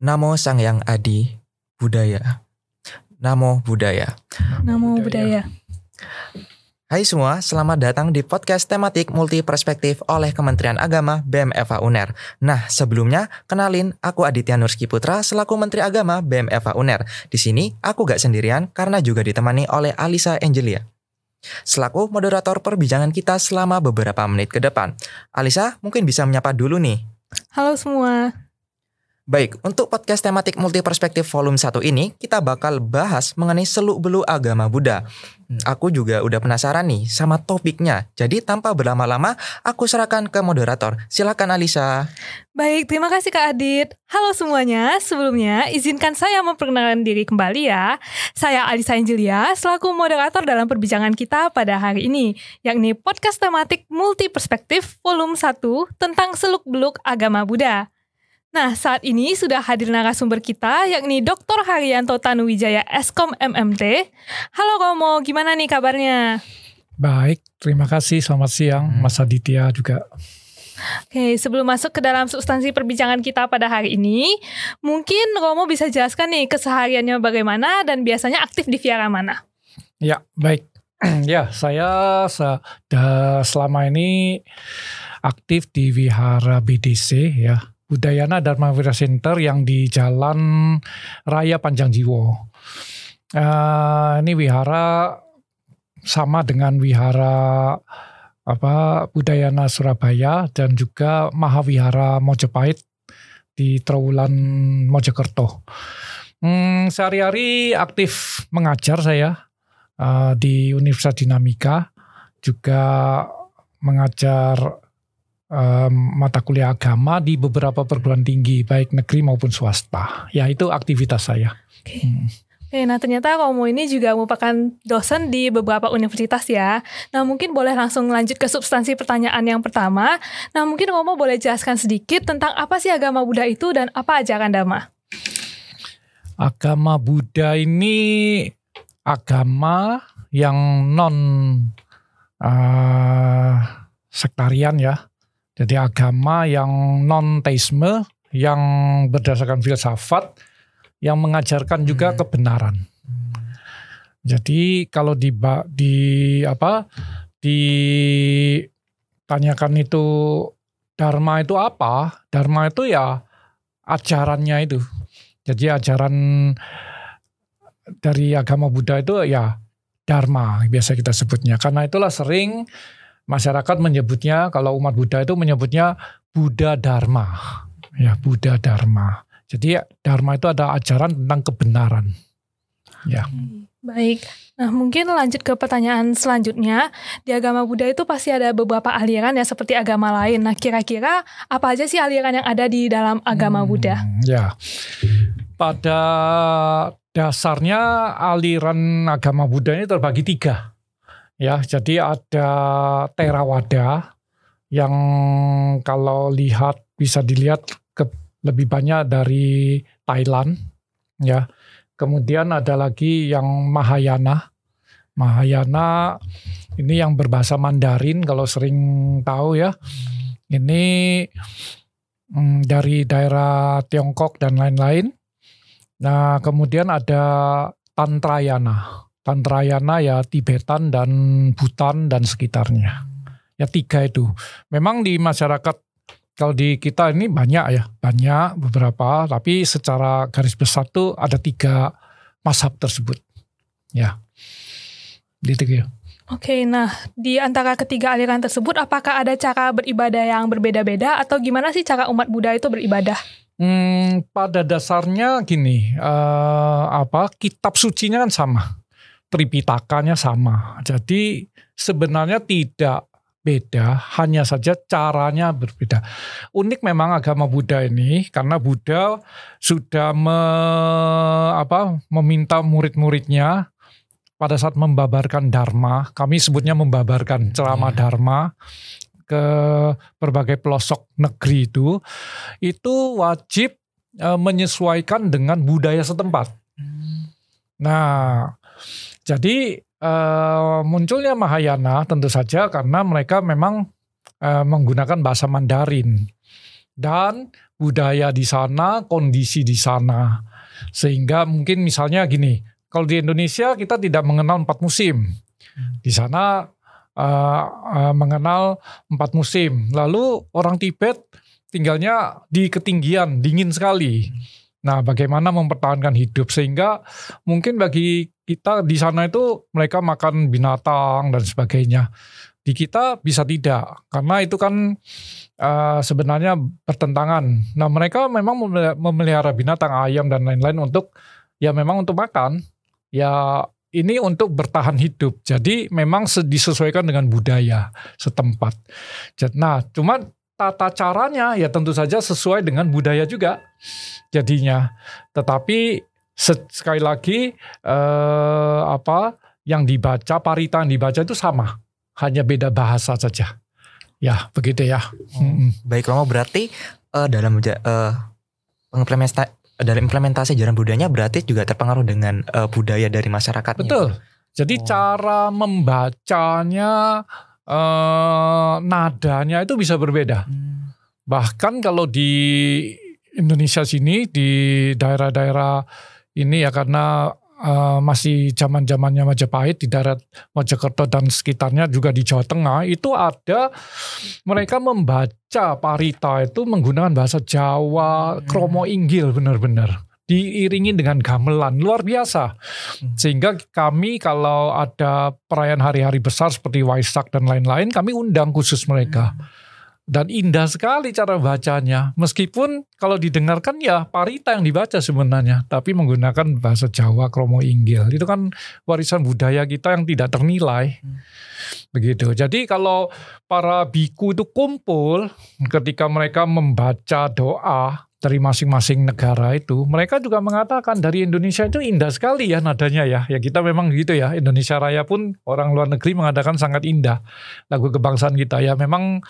Namo Sang Yang Adi Budaya. Namo Budaya. Namo budaya. Hai semua, selamat datang di podcast tematik multi perspektif oleh Kementerian Agama BMFA UNER. Nah, sebelumnya kenalin aku Aditya Nurski Putra selaku Menteri Agama BMFA UNER. Di sini aku gak sendirian karena juga ditemani oleh Alisa Angelia. Selaku moderator perbincangan kita selama beberapa menit ke depan. Alisa, mungkin bisa menyapa dulu nih. Halo semua. Baik, untuk podcast tematik multi perspektif volume 1 ini, kita bakal bahas mengenai seluk-beluk agama Buddha. Hmm, Aku juga udah penasaran nih sama topiknya. Jadi tanpa berlama-lama, aku serahkan ke moderator. Silakan Alisa. Baik, terima kasih Kak Adit. Halo semuanya, sebelumnya izinkan saya memperkenalkan diri kembali ya. Saya Alisa Angelia, selaku moderator dalam perbincangan kita pada hari ini, yakni podcast tematik multi perspektif volume 1 tentang seluk-beluk agama Buddha. Nah, saat ini sudah hadir narasumber kita, yakni Dr. Haryanto Tanuwijaya Eskom MMT. Halo Romo, gimana nih kabarnya? Baik, terima kasih. Selamat siang, Hmm. Mas Aditya juga. Oke, sebelum masuk ke dalam substansi perbincangan kita pada hari ini, mungkin Romo bisa jelaskan nih kesehariannya bagaimana dan biasanya aktif di Viara mana? Ya, baik. ya, saya se- da- selama ini aktif di Wihara BDC ya, Budayana Dharma Wira Center yang di Jalan Raya Panjangjiwo. Eh, ini wihara sama dengan wihara apa Budayana Surabaya dan juga Mahawihara Mojopahit di Trawulan Mojokerto. Hmm, sehari-hari aktif mengajar saya eh, di Universitas Dinamika, juga mengajar em, mata kuliah agama di beberapa perguruan tinggi, baik negeri maupun swasta. Ya itu aktivitas saya. Oke. Hmm. Oke, nah ternyata Romo ini juga merupakan dosen di beberapa universitas ya. Nah mungkin boleh langsung lanjut ke substansi pertanyaan yang pertama. Nah mungkin Romo boleh jelaskan sedikit tentang apa sih agama Buddha itu dan apa ajaran Dhamma? Agama Buddha ini agama yang non eh, sektarian ya. Jadi agama yang non teisme, yang berdasarkan filsafat, yang mengajarkan juga Hmm. kebenaran. Jadi kalau di di apa ditanyakan itu dharma itu apa? Dharma itu ya ajarannya itu. Jadi ajaran dari agama Buddha itu ya dharma biasa kita sebutnya. Karena itulah sering masyarakat menyebutnya kalau umat Buddha itu menyebutnya Buddha Dharma. Ya, Buddha Dharma. Jadi dharma itu ada ajaran tentang kebenaran. Ya. Baik, nah mungkin lanjut ke pertanyaan selanjutnya. Di agama Buddha itu pasti ada beberapa aliran ya seperti agama lain. Nah kira-kira apa aja sih aliran yang ada di dalam agama Hmm, Buddha? Ya. Pada dasarnya aliran agama Buddha ini terbagi tiga. Ya, jadi ada Theravada yang kalau lihat bisa dilihat ke, lebih banyak dari Thailand, ya. Kemudian ada lagi yang Mahayana. Mahayana ini yang berbahasa Mandarin kalau sering tahu ya. Ini mm, dari daerah Tiongkok dan lain-lain. Nah, kemudian ada Tantrayana. Tantrayana ya Tibetan dan Bhutan dan sekitarnya. Ya tiga itu. Memang di masyarakat kalau di kita ini banyak ya, banyak beberapa, tapi secara garis besar tuh ada tiga mazhab tersebut. Ya, gitu ya. Oke, nah di antara ketiga aliran tersebut apakah ada cara beribadah yang berbeda-beda atau gimana sih cara umat Buddha itu beribadah? Hmm, pada dasarnya gini, eh, apa kitab sucinya kan sama, Tripitakanya sama. Jadi sebenarnya tidak beda, hanya saja caranya berbeda. Unik memang agama Buddha ini karena Buddha sudah me- apa, meminta murid-muridnya pada saat membabarkan dharma, kami sebutnya membabarkan ceramah Iya. dharma ke berbagai pelosok negeri itu, itu wajib eh, menyesuaikan dengan budaya setempat. Nah, jadi eh, munculnya Mahayana tentu saja karena mereka memang eh, menggunakan bahasa Mandarin dan budaya di sana, kondisi di sana. Sehingga mungkin misalnya gini, kalau di Indonesia kita tidak mengenal empat musim. Di sana uh, uh, mengenal empat musim. Lalu orang Tibet tinggalnya di ketinggian, dingin sekali. Nah, bagaimana mempertahankan hidup sehingga mungkin bagi kita di sana itu mereka makan binatang dan sebagainya. Di kita bisa tidak, karena itu kan uh, sebenarnya bertentangan. Nah, mereka memang memelihara binatang ayam dan lain-lain untuk ya memang untuk makan. Ya ini untuk bertahan hidup. Jadi memang disesuaikan dengan budaya setempat. Nah, cuma tata caranya ya tentu saja sesuai dengan budaya juga jadinya. Tetapi sekali lagi eh, apa yang dibaca parita yang dibaca itu sama, hanya beda bahasa saja. Ya begitu ya. Hmm. Baik Romo berarti uh, dalam uh, implementasi dalam implementasi ajaran budayanya berarti juga terpengaruh dengan uh, budaya dari masyarakat. Betul. Jadi oh. cara membacanya uh, nadanya itu bisa berbeda. Hmm. Bahkan kalau di Indonesia sini di daerah-daerah ini ya karena uh, masih zaman zamannya Majapahit di daerah Mojokerto dan sekitarnya juga di Jawa Tengah itu ada mereka membaca parita itu menggunakan bahasa Jawa, hmm. kromo inggil benar-benar diiringi dengan gamelan luar biasa. Hmm. Sehingga kami kalau ada perayaan hari-hari besar seperti Waisak dan lain-lain, kami undang khusus mereka. Hmm. Dan indah sekali cara bacanya. Meskipun kalau didengarkan ya parita yang dibaca sebenarnya. Tapi menggunakan bahasa Jawa, kromo inggil. Itu kan warisan budaya kita yang tidak ternilai. Hmm. Begitu. Jadi kalau para biku itu kumpul ketika mereka membaca doa dari masing-masing negara itu, mereka juga mengatakan dari Indonesia itu indah sekali ya nadanya ya. Ya kita memang gitu ya. Indonesia Raya pun orang luar negeri mengatakan sangat indah lagu kebangsaan kita. Ya memang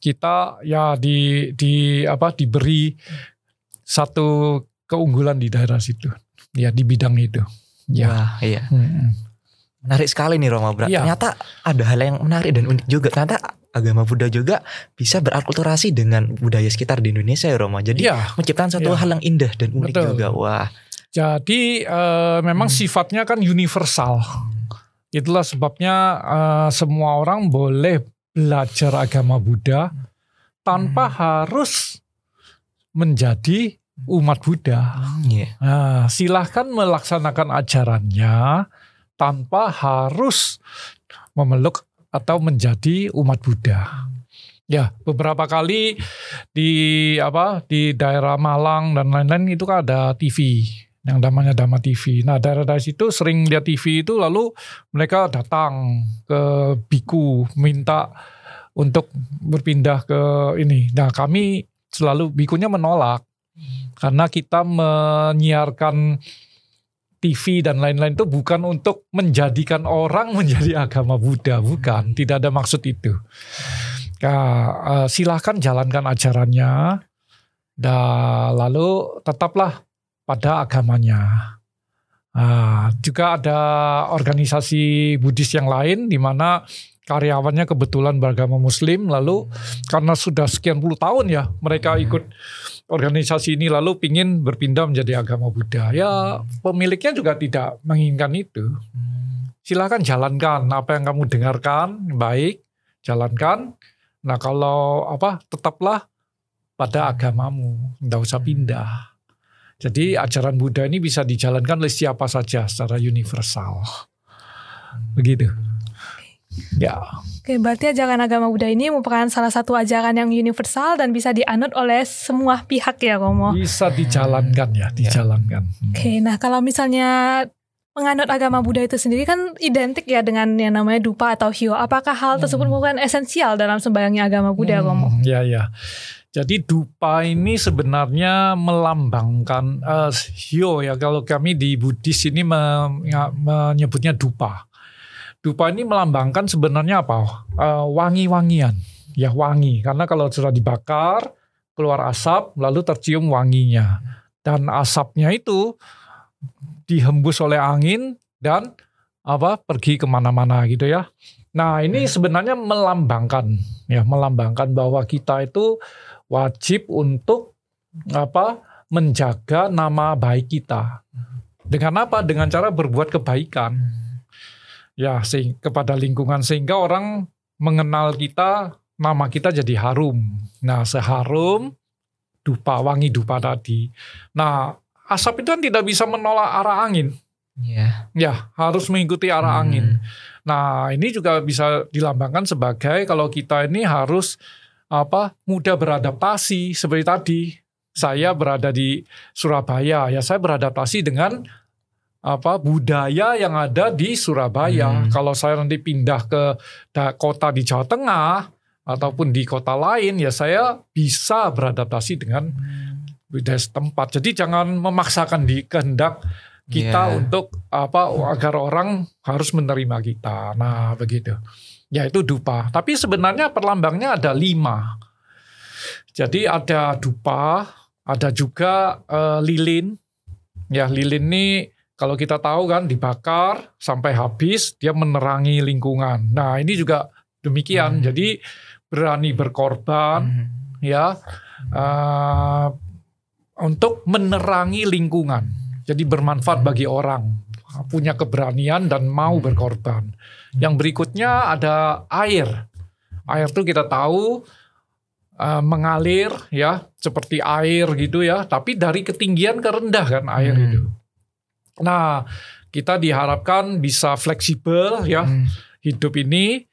kita ya di di apa diberi satu keunggulan di daerah situ. Ya di bidang itu. Ya. Wah, iya. Hmm. Menarik sekali nih Roma. Ya. Ternyata ada hal yang menarik dan unik juga. Ternyata agama Buddha juga bisa berakulturasi dengan budaya sekitar di Indonesia ya Roma. Jadi ya, menciptakan satu ya. hal yang indah dan unik Betul. juga. Wah. Jadi uh, memang hmm. sifatnya kan universal. Itulah sebabnya uh, semua orang boleh belajar agama Buddha tanpa hmm. harus menjadi umat Buddha. Hmm, yeah. Nah, silahkan melaksanakan ajarannya tanpa harus memeluk atau menjadi umat Buddha. Ya, beberapa kali di apa di daerah Malang dan lain-lain itu kan ada TV yang namanya Dhamma TV. Nah, daerah-daerah situ sering lihat TV itu lalu mereka datang ke biku minta untuk berpindah ke ini. Nah, kami selalu bikunya menolak karena kita menyiarkan TV dan lain-lain itu bukan untuk menjadikan orang menjadi agama Buddha, bukan. Tidak ada maksud itu. Nah, silahkan jalankan ajarannya, dan lalu tetaplah pada agamanya. Nah, juga ada organisasi Buddhis yang lain di mana karyawannya kebetulan beragama Muslim, lalu karena sudah sekian puluh tahun ya mereka ikut organisasi ini lalu pingin berpindah menjadi agama Buddha. Ya pemiliknya juga tidak menginginkan itu. Silahkan jalankan apa yang kamu dengarkan baik, jalankan. Nah kalau apa tetaplah pada agamamu, tidak usah pindah. Jadi ajaran Buddha ini bisa dijalankan oleh siapa saja secara universal. Begitu. Ya. Oke, berarti ajaran agama Buddha ini merupakan salah satu ajaran yang universal dan bisa dianut oleh semua pihak ya, Romo. Bisa dijalankan ya, dijalankan. Hmm. Oke, nah kalau misalnya penganut agama Buddha itu sendiri kan identik ya dengan yang namanya dupa atau hio. Apakah hal tersebut hmm. merupakan esensial dalam sembahyangnya agama Buddha, hmm, Romo? Ya, ya. Jadi dupa ini sebenarnya melambangkan uh, hio ya kalau kami di Buddhis ini menyebutnya dupa. Dupa ini melambangkan sebenarnya apa? Uh, wangi-wangian. Ya wangi. Karena kalau sudah dibakar, keluar asap, lalu tercium wanginya. Dan asapnya itu dihembus oleh angin dan apa pergi ke mana-mana gitu ya. Nah ini sebenarnya melambangkan ya melambangkan bahwa kita itu wajib untuk apa menjaga nama baik kita. Dengan apa? Dengan cara berbuat kebaikan. Ya, sehingga, kepada lingkungan sehingga orang mengenal kita, nama kita jadi harum. Nah, seharum dupa wangi dupa tadi. Nah, asap itu kan tidak bisa menolak arah angin. Iya. Ya, harus mengikuti arah Hmm. angin. Nah, ini juga bisa dilambangkan sebagai kalau kita ini harus apa? mudah beradaptasi seperti tadi. Saya berada di Surabaya, ya saya beradaptasi dengan apa budaya yang ada di Surabaya. Hmm. Kalau saya nanti pindah ke kota di Jawa Tengah ataupun di kota lain, ya saya bisa beradaptasi dengan budaya setempat. Jadi jangan memaksakan di kehendak kita Iya. untuk apa agar orang harus menerima kita. Nah begitu. Ya itu dupa. Tapi sebenarnya perlambangnya ada lima. Jadi ada dupa, ada juga eh, lilin. Ya lilin ini kalau kita tahu kan dibakar sampai habis dia menerangi lingkungan. Nah ini juga demikian. Hmm. Jadi berani berkorban Hmm. ya eh, untuk menerangi lingkungan. Jadi bermanfaat bagi orang, punya keberanian dan mau berkorban. Yang berikutnya ada air. Air itu kita tahu eh, mengalir ya seperti air gitu ya, tapi dari ketinggian ke rendah kan air Hmm. itu. Nah, kita diharapkan bisa fleksibel ya Hmm. hidup ini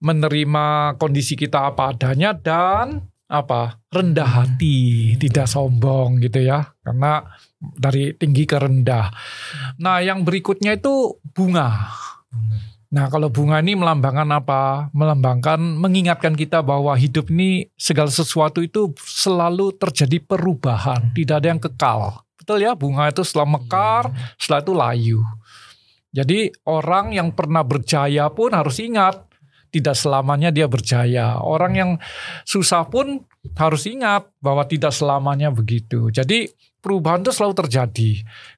menerima kondisi kita apa adanya dan apa rendah hati, tidak sombong gitu ya, karena dari tinggi ke rendah. Nah, yang berikutnya itu bunga. Nah, kalau bunga ini melambangkan apa? Melambangkan mengingatkan kita bahwa hidup ini segala sesuatu itu selalu terjadi perubahan, tidak ada yang kekal. Betul ya, bunga itu setelah mekar, setelah itu layu. Jadi orang yang pernah berjaya pun harus ingat tidak selamanya dia berjaya. Orang yang susah pun harus ingat bahwa tidak selamanya begitu. Jadi perubahan itu selalu terjadi.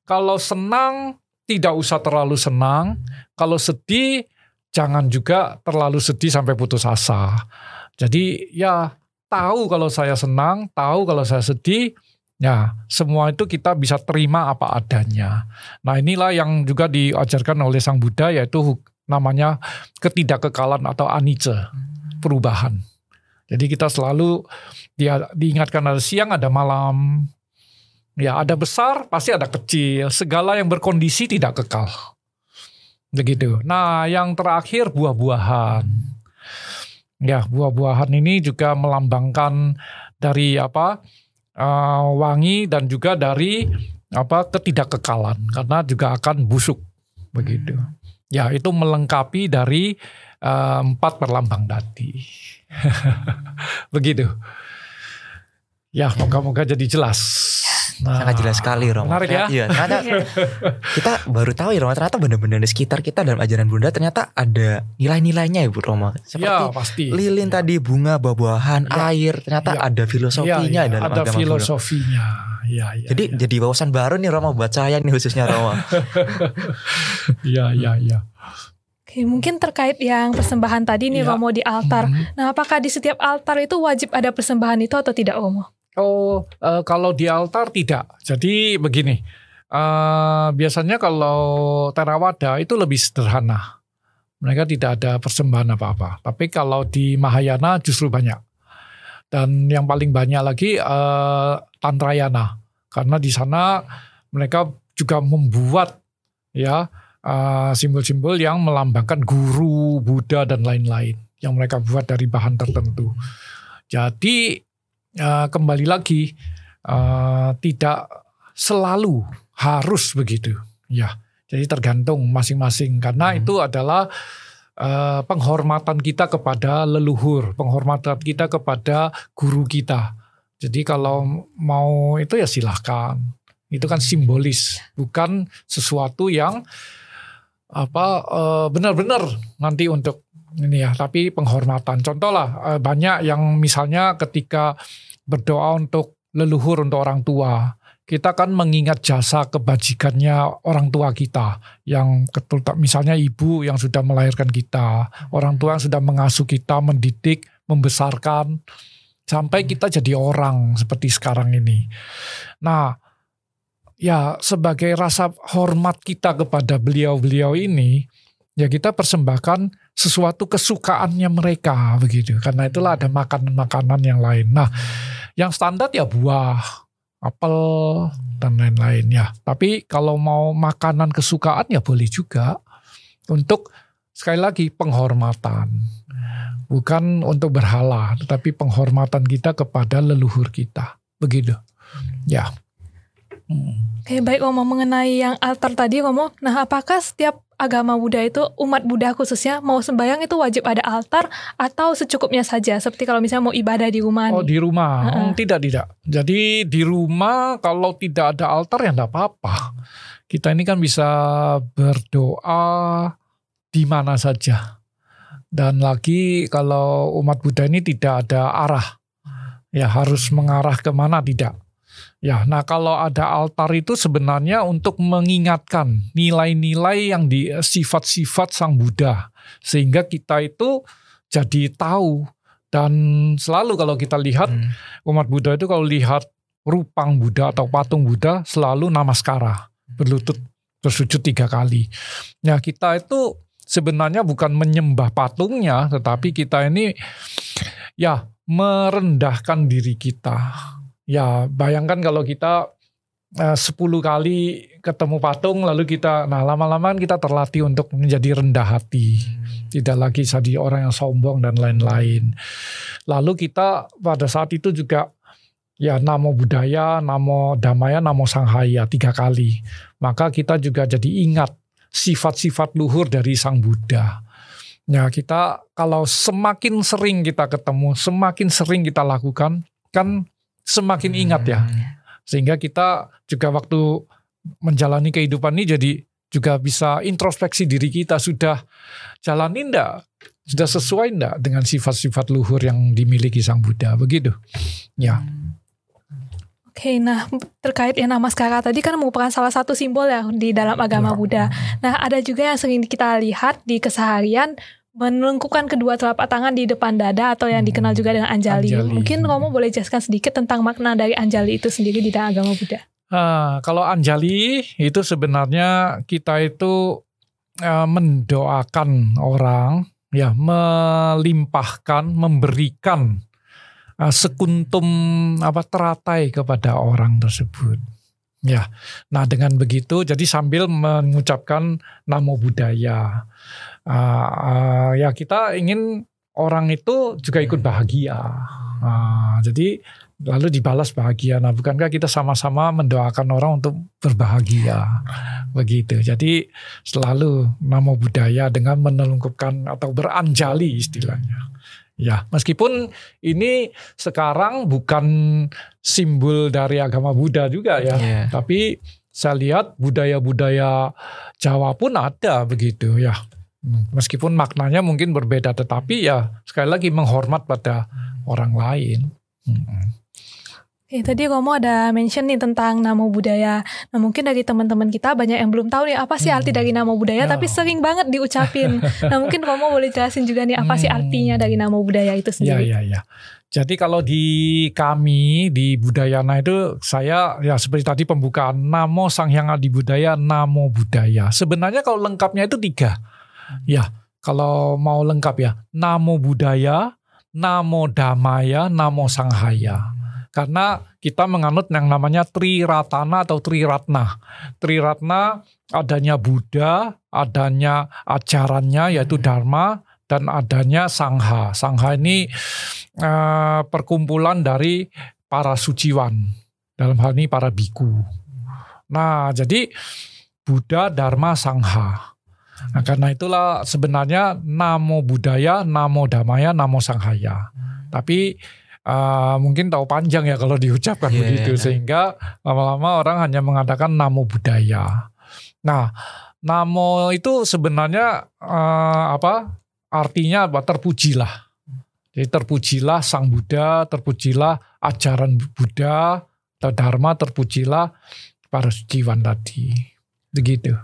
Kalau senang tidak usah terlalu senang. Kalau sedih jangan juga terlalu sedih sampai putus asa. Jadi ya tahu kalau saya senang, tahu kalau saya sedih, Ya, semua itu kita bisa terima apa adanya. Nah, inilah yang juga diajarkan oleh Sang Buddha yaitu namanya ketidakkekalan atau anicca, perubahan. Jadi kita selalu dia diingatkan ada siang, ada malam. Ya, ada besar, pasti ada kecil. Segala yang berkondisi tidak kekal. Begitu. Nah, yang terakhir buah-buahan. Ya, buah-buahan ini juga melambangkan dari apa? Uh, wangi dan juga dari apa ketidakkekalan karena juga akan busuk begitu. Ya itu melengkapi dari uh, empat perlambang tadi. begitu. Ya moga-moga jadi jelas. Nah, Sangat jelas sekali Romo. Menarik ya? Iya, ternyata kita baru tahu ya Romo, ternyata benar-benar di sekitar kita dalam ajaran Bunda ternyata ada nilai-nilainya ya Bu Romo. Seperti Ya pasti. lilin tadi, bunga, buah-buahan, Ya. air, ternyata Ya. ada filosofinya Ya, ya, dalam ada agama filosofinya. Ya, ya, Jadi ya. jadi wawasan baru nih Romo buat saya nih khususnya Romo. ya, ya, ya. Oke, mungkin terkait yang persembahan tadi nih Iya. Romo di altar. Hmm. Nah, apakah di setiap altar itu wajib ada persembahan itu atau tidak Romo? Oh, eh, kalau di altar tidak. Jadi begini, eh, biasanya kalau Theravada itu lebih sederhana. Mereka tidak ada persembahan apa-apa. Tapi kalau di Mahayana justru banyak. Dan yang paling banyak lagi eh, Tantrayana, karena di sana mereka juga membuat ya simbol-simbol yang melambangkan guru, Buddha dan lain-lain yang mereka buat dari bahan tertentu. Jadi eh, kembali lagi eh, tidak selalu harus begitu. Ya jadi tergantung masing-masing. Karena Hmm. itu adalah eh, penghormatan kita kepada leluhur penghormatan kita kepada guru kita. Jadi kalau mau itu ya silahkan itu kan simbolis bukan sesuatu yang apa benar-benar nanti untuk ini ya tapi penghormatan contoh lah eh, banyak yang misalnya ketika berdoa untuk leluhur untuk orang tua kita kan mengingat jasa kebajikannya orang tua kita yang ketul misalnya ibu yang sudah melahirkan kita orang tua yang sudah mengasuh kita mendidik membesarkan sampai kita jadi orang seperti sekarang ini. Nah, ya sebagai rasa hormat kita kepada beliau-beliau ini, ya kita persembahkan sesuatu kesukaannya mereka begitu. Karena itulah ada makanan-makanan yang lain. Nah, yang standar ya buah, apel dan lain-lain ya. Tapi kalau mau makanan kesukaan ya boleh juga untuk sekali lagi penghormatan. Bukan untuk berhala, tetapi penghormatan kita kepada leluhur kita. Begitu. Ya. Hmm. Oke, baik ngomong mengenai yang altar tadi ngomong, nah apakah setiap agama Buddha itu umat Buddha khususnya mau sembahyang itu wajib ada altar atau secukupnya saja seperti kalau misalnya mau ibadah di rumah Oh nih. di rumah uh -uh. tidak tidak jadi di rumah kalau tidak ada altar ya enggak apa-apa kita ini kan bisa berdoa di mana saja. Dan lagi kalau umat Buddha ini tidak ada arah. Ya harus mengarah ke mana tidak. Ya, nah kalau ada altar itu sebenarnya untuk mengingatkan nilai-nilai yang di sifat-sifat Sang Buddha. Sehingga kita itu jadi tahu. Dan selalu kalau kita lihat hmm. umat Buddha itu kalau lihat rupang Buddha atau patung Buddha selalu namaskara. Berlutut bersujud tiga kali. Nah kita itu sebenarnya bukan menyembah patungnya, tetapi kita ini ya merendahkan diri kita. Ya bayangkan kalau kita eh, sepuluh kali ketemu patung lalu kita nah lama-lama kita terlatih untuk menjadi rendah hati. Tidak lagi jadi orang yang sombong dan lain-lain. Lalu kita pada saat itu juga ya namo budaya namo damaya namo sanghaya tiga kali. Maka kita juga jadi ingat sifat-sifat luhur dari Sang Buddha. Ya, kita kalau semakin sering kita ketemu, semakin sering kita lakukan, kan semakin ingat ya. Hmm. Sehingga kita juga waktu menjalani kehidupan ini jadi juga bisa introspeksi diri kita sudah jalan indah, sudah sesuai enggak dengan sifat-sifat luhur yang dimiliki Sang Buddha begitu. Ya. Hmm. Oke, nah terkait yang nama skara tadi kan merupakan salah satu simbol ya di dalam agama ya. Buddha. Nah ada juga yang sering kita lihat di keseharian menelungkupkan kedua telapak tangan di depan dada atau yang dikenal juga dengan anjali. anjali. Mungkin Romo boleh jelaskan sedikit tentang makna dari anjali itu sendiri di dalam agama Buddha. Uh, kalau anjali itu sebenarnya kita itu uh, mendoakan orang, ya melimpahkan, memberikan uh, sekuntum apa teratai kepada orang tersebut. Ya, nah dengan begitu, jadi sambil mengucapkan namo budaya, uh, uh, ya kita ingin orang itu juga ikut bahagia. Uh, jadi lalu dibalas bahagia. Nah, bukankah kita sama-sama mendoakan orang untuk berbahagia? Begitu. Jadi selalu namo budaya dengan menelungkupkan atau beranjali istilahnya. Ya, meskipun ini sekarang bukan simbol dari agama Buddha juga ya, yeah. tapi saya lihat budaya-budaya Jawa pun ada begitu ya. Meskipun maknanya mungkin berbeda, tetapi ya sekali lagi menghormat pada orang lain. Hmm. Oke, tadi kamu ada mention nih tentang nama budaya. Nah, mungkin dari teman-teman kita banyak yang belum tahu nih apa sih arti hmm. dari nama budaya, tapi ya. sering banget diucapin. nah, mungkin kamu boleh jelasin juga nih apa sih hmm. artinya dari nama budaya itu sendiri. Iya, iya, iya. Jadi kalau di kami di Budayana itu saya ya seperti tadi pembukaan Namo Sang Hyang Adi Budaya, Namo Budaya. Sebenarnya kalau lengkapnya itu tiga. Ya, kalau mau lengkap ya, Namo Budaya, Namo Damaya, Namo Sanghaya karena kita menganut yang namanya Triratana atau Triratna. Triratna adanya Buddha, adanya ajarannya yaitu hmm. Dharma, dan adanya Sangha. Sangha ini uh, perkumpulan dari para suciwan, dalam hal ini para biku. Nah, jadi Buddha, Dharma, Sangha. Nah, karena itulah sebenarnya namo budaya, namo damaya, namo sanghaya. Tapi uh, mungkin tahu panjang ya kalau diucapkan yeah. begitu sehingga lama-lama orang hanya mengatakan namo budaya. Nah, namo itu sebenarnya uh, apa? Artinya apa? Terpujilah. Jadi terpujilah Sang Buddha, terpujilah ajaran Buddha atau Dharma, terpujilah para suciwan tadi. Begitu.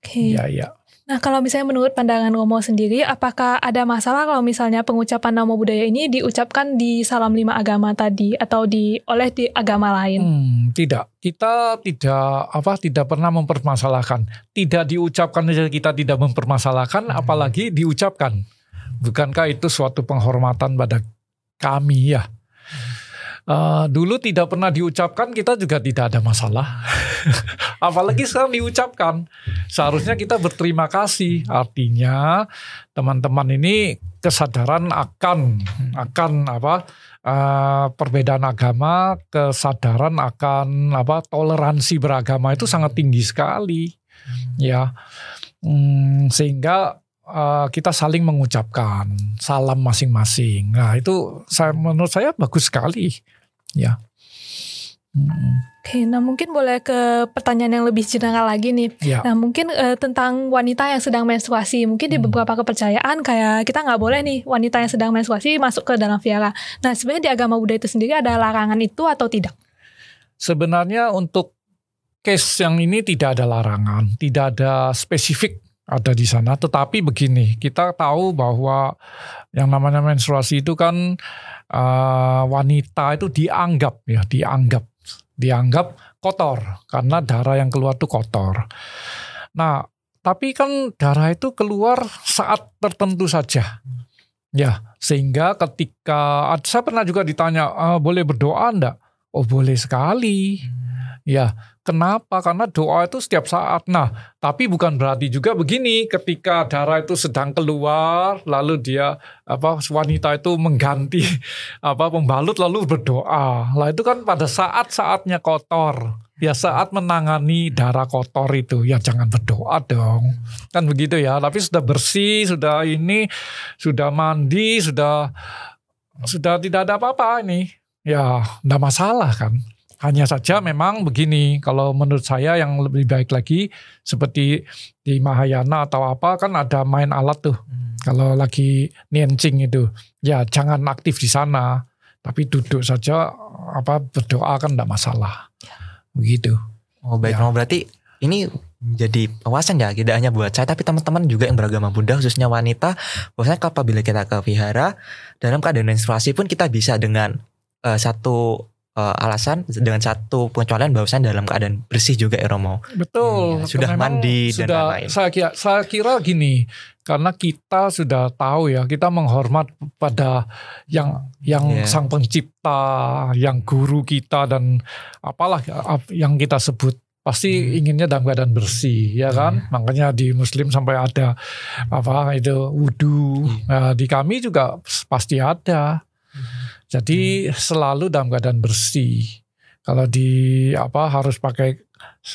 Oke. Okay. Ya, ya. Nah, kalau misalnya menurut pandangan Romo sendiri, apakah ada masalah kalau misalnya pengucapan nama budaya ini diucapkan di salam lima agama tadi atau di oleh di agama lain? Hmm, tidak. Kita tidak apa tidak pernah mempermasalahkan. Tidak diucapkan saja kita tidak mempermasalahkan, apalagi diucapkan. Bukankah itu suatu penghormatan pada kami ya? Uh, dulu tidak pernah diucapkan kita juga tidak ada masalah. Apalagi sekarang diucapkan. Seharusnya kita berterima kasih. Artinya teman-teman ini kesadaran akan akan apa uh, perbedaan agama, kesadaran akan apa toleransi beragama itu sangat tinggi sekali. Ya. Hmm, sehingga uh, kita saling mengucapkan salam masing-masing. Nah itu saya menurut saya bagus sekali, ya. Hmm. Oke, nah mungkin boleh ke pertanyaan yang lebih general lagi nih. Ya. Nah mungkin uh, tentang wanita yang sedang menstruasi, mungkin di hmm. beberapa kepercayaan kayak kita nggak boleh nih wanita yang sedang menstruasi masuk ke dalam viara. Nah sebenarnya di agama Buddha itu sendiri ada larangan itu atau tidak? Sebenarnya untuk case yang ini tidak ada larangan, tidak ada spesifik ada di sana. Tetapi begini, kita tahu bahwa yang namanya menstruasi itu kan uh, wanita itu dianggap ya, dianggap, dianggap kotor karena darah yang keluar itu kotor. Nah, tapi kan darah itu keluar saat tertentu saja. Ya, sehingga ketika saya pernah juga ditanya, e, boleh berdoa enggak? Oh, boleh sekali. Ya, Kenapa? Karena doa itu setiap saat. Nah, tapi bukan berarti juga begini ketika darah itu sedang keluar lalu dia apa wanita itu mengganti apa pembalut lalu berdoa. Lah itu kan pada saat-saatnya kotor. Ya saat menangani darah kotor itu ya jangan berdoa dong. Kan begitu ya. Tapi sudah bersih, sudah ini, sudah mandi, sudah sudah tidak ada apa-apa ini. Ya, enggak masalah kan. Hanya saja memang begini, kalau menurut saya yang lebih baik lagi seperti di Mahayana atau apa kan ada main alat tuh. Hmm. Kalau lagi niencing itu, ya jangan aktif di sana, tapi duduk saja apa berdoa kan tidak masalah. Begitu. Oh baik, ya. berarti ini jadi wawasan ya tidak hanya buat saya tapi teman-teman juga yang beragama Buddha khususnya wanita bahwasanya apabila kita ke vihara dalam keadaan menstruasi pun kita bisa dengan uh, satu uh, alasan dengan satu pengecualian bahwasanya dalam keadaan bersih juga ya Romo. Betul. Hmm, sudah mandi sudah, dan lain-lain. Saya kira, saya kira gini, karena kita sudah tahu ya, kita menghormat pada yang yang yeah. sang pencipta, yang guru kita dan apalah yang kita sebut pasti hmm. inginnya dalam keadaan bersih ya kan hmm. makanya di muslim sampai ada apa itu wudhu hmm. nah, di kami juga pasti ada. Jadi hmm. selalu dalam keadaan bersih. Kalau di apa harus pakai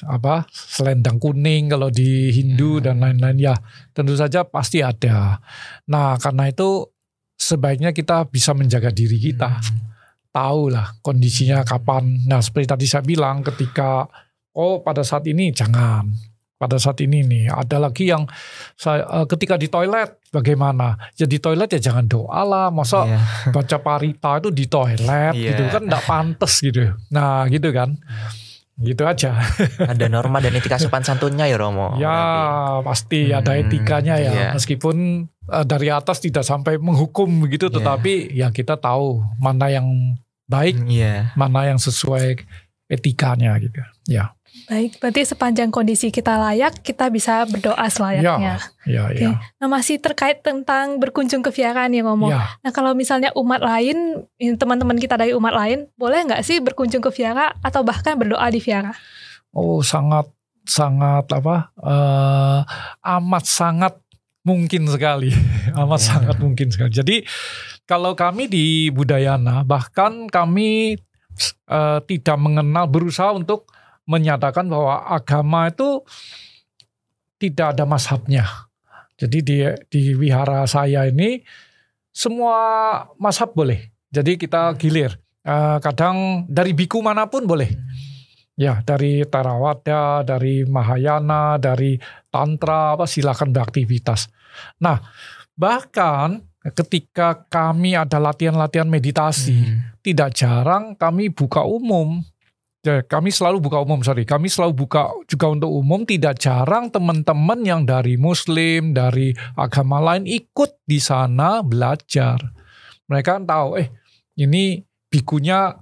apa selendang kuning kalau di Hindu ya. dan lain-lain ya tentu saja pasti ada. Nah karena itu sebaiknya kita bisa menjaga diri kita. Hmm. Tahu lah kondisinya kapan. Nah seperti tadi saya bilang ketika oh pada saat ini jangan pada saat ini nih. Ada lagi yang saya uh, ketika di toilet bagaimana? Ya di toilet ya jangan doa lah. Masa yeah. baca parita itu di toilet yeah. gitu kan enggak pantas gitu. Nah, gitu kan. Gitu aja. ada norma dan etika sopan santunnya ya Romo. Ya, berarti. pasti hmm, ada etikanya ya. Yeah. Meskipun uh, dari atas tidak sampai menghukum begitu yeah. tetapi ya kita tahu mana yang baik, yeah. mana yang sesuai etikanya gitu. Ya. Baik, berarti sepanjang kondisi kita layak, kita bisa berdoa selayaknya. Ya, ya, Oke. ya. Nah, masih terkait tentang berkunjung ke viara nih ngomong. Ya. Nah, kalau misalnya umat lain, teman-teman kita dari umat lain, boleh nggak sih berkunjung ke viara atau bahkan berdoa di viara? Oh, sangat sangat apa? Uh, amat sangat mungkin sekali, amat ya. sangat mungkin sekali. Jadi kalau kami di Budayana, bahkan kami uh, tidak mengenal berusaha untuk menyatakan bahwa agama itu tidak ada mashabnya. Jadi di di wihara saya ini semua masab boleh. Jadi kita gilir. Uh, kadang dari biku mana pun boleh. Ya, dari Tarawada, dari Mahayana, dari Tantra, apa silakan beraktivitas. Nah, bahkan ketika kami ada latihan-latihan meditasi, hmm. tidak jarang kami buka umum Ya, kami selalu buka umum, sorry. Kami selalu buka juga untuk umum. Tidak jarang teman-teman yang dari Muslim, dari agama lain ikut di sana belajar. Mereka kan tahu, eh ini bikunya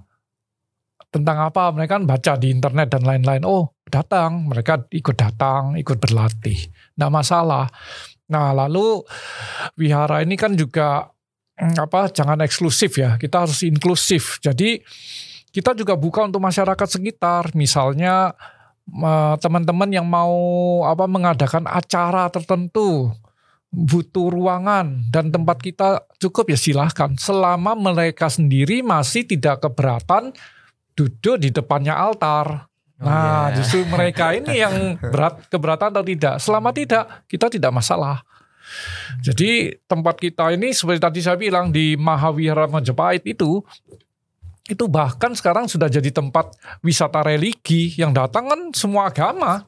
tentang apa? Mereka kan baca di internet dan lain-lain. Oh, datang. Mereka ikut datang, ikut berlatih. Nggak masalah. Nah, lalu wihara ini kan juga mm, apa? Jangan eksklusif ya. Kita harus inklusif. Jadi kita juga buka untuk masyarakat sekitar, misalnya teman-teman yang mau apa mengadakan acara tertentu butuh ruangan dan tempat kita cukup ya silahkan selama mereka sendiri masih tidak keberatan duduk di depannya altar. Oh, nah, yeah. justru mereka ini yang berat keberatan atau tidak. Selama tidak, kita tidak masalah. Jadi tempat kita ini seperti tadi saya bilang di Mahawihara Majapahit itu itu bahkan sekarang sudah jadi tempat wisata religi yang datang kan semua agama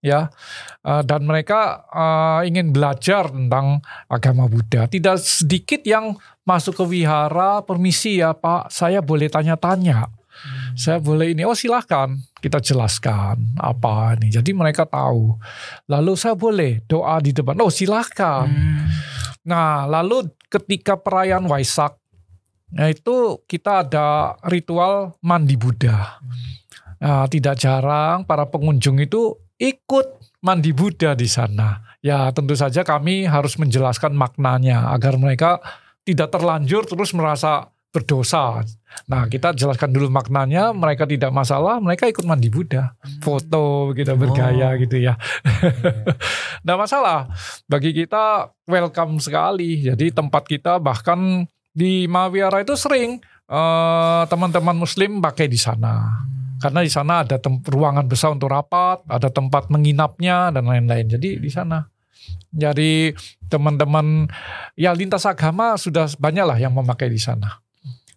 ya. Uh, dan mereka uh, ingin belajar tentang agama Buddha. Tidak sedikit yang masuk ke wihara permisi ya Pak saya boleh tanya-tanya. Hmm. saya boleh ini. Oh silahkan kita jelaskan apa ini. Jadi mereka tahu. Lalu saya boleh doa di depan? Oh silahkan hmm. nah lalu ketika perayaan Waisak Nah itu kita ada ritual mandi Buddha. Nah, tidak jarang para pengunjung itu ikut mandi Buddha di sana. Ya tentu saja kami harus menjelaskan maknanya agar mereka tidak terlanjur terus merasa berdosa. Nah kita jelaskan dulu maknanya, mereka tidak masalah, mereka ikut mandi Buddha, foto kita bergaya oh. gitu ya. Nah masalah, bagi kita welcome sekali. Jadi tempat kita bahkan di Mawiara itu sering eh, teman-teman Muslim pakai di sana. Karena di sana ada ruangan besar untuk rapat, ada tempat menginapnya dan lain-lain. Jadi di sana. Jadi teman-teman ya lintas agama sudah banyak lah yang memakai di sana.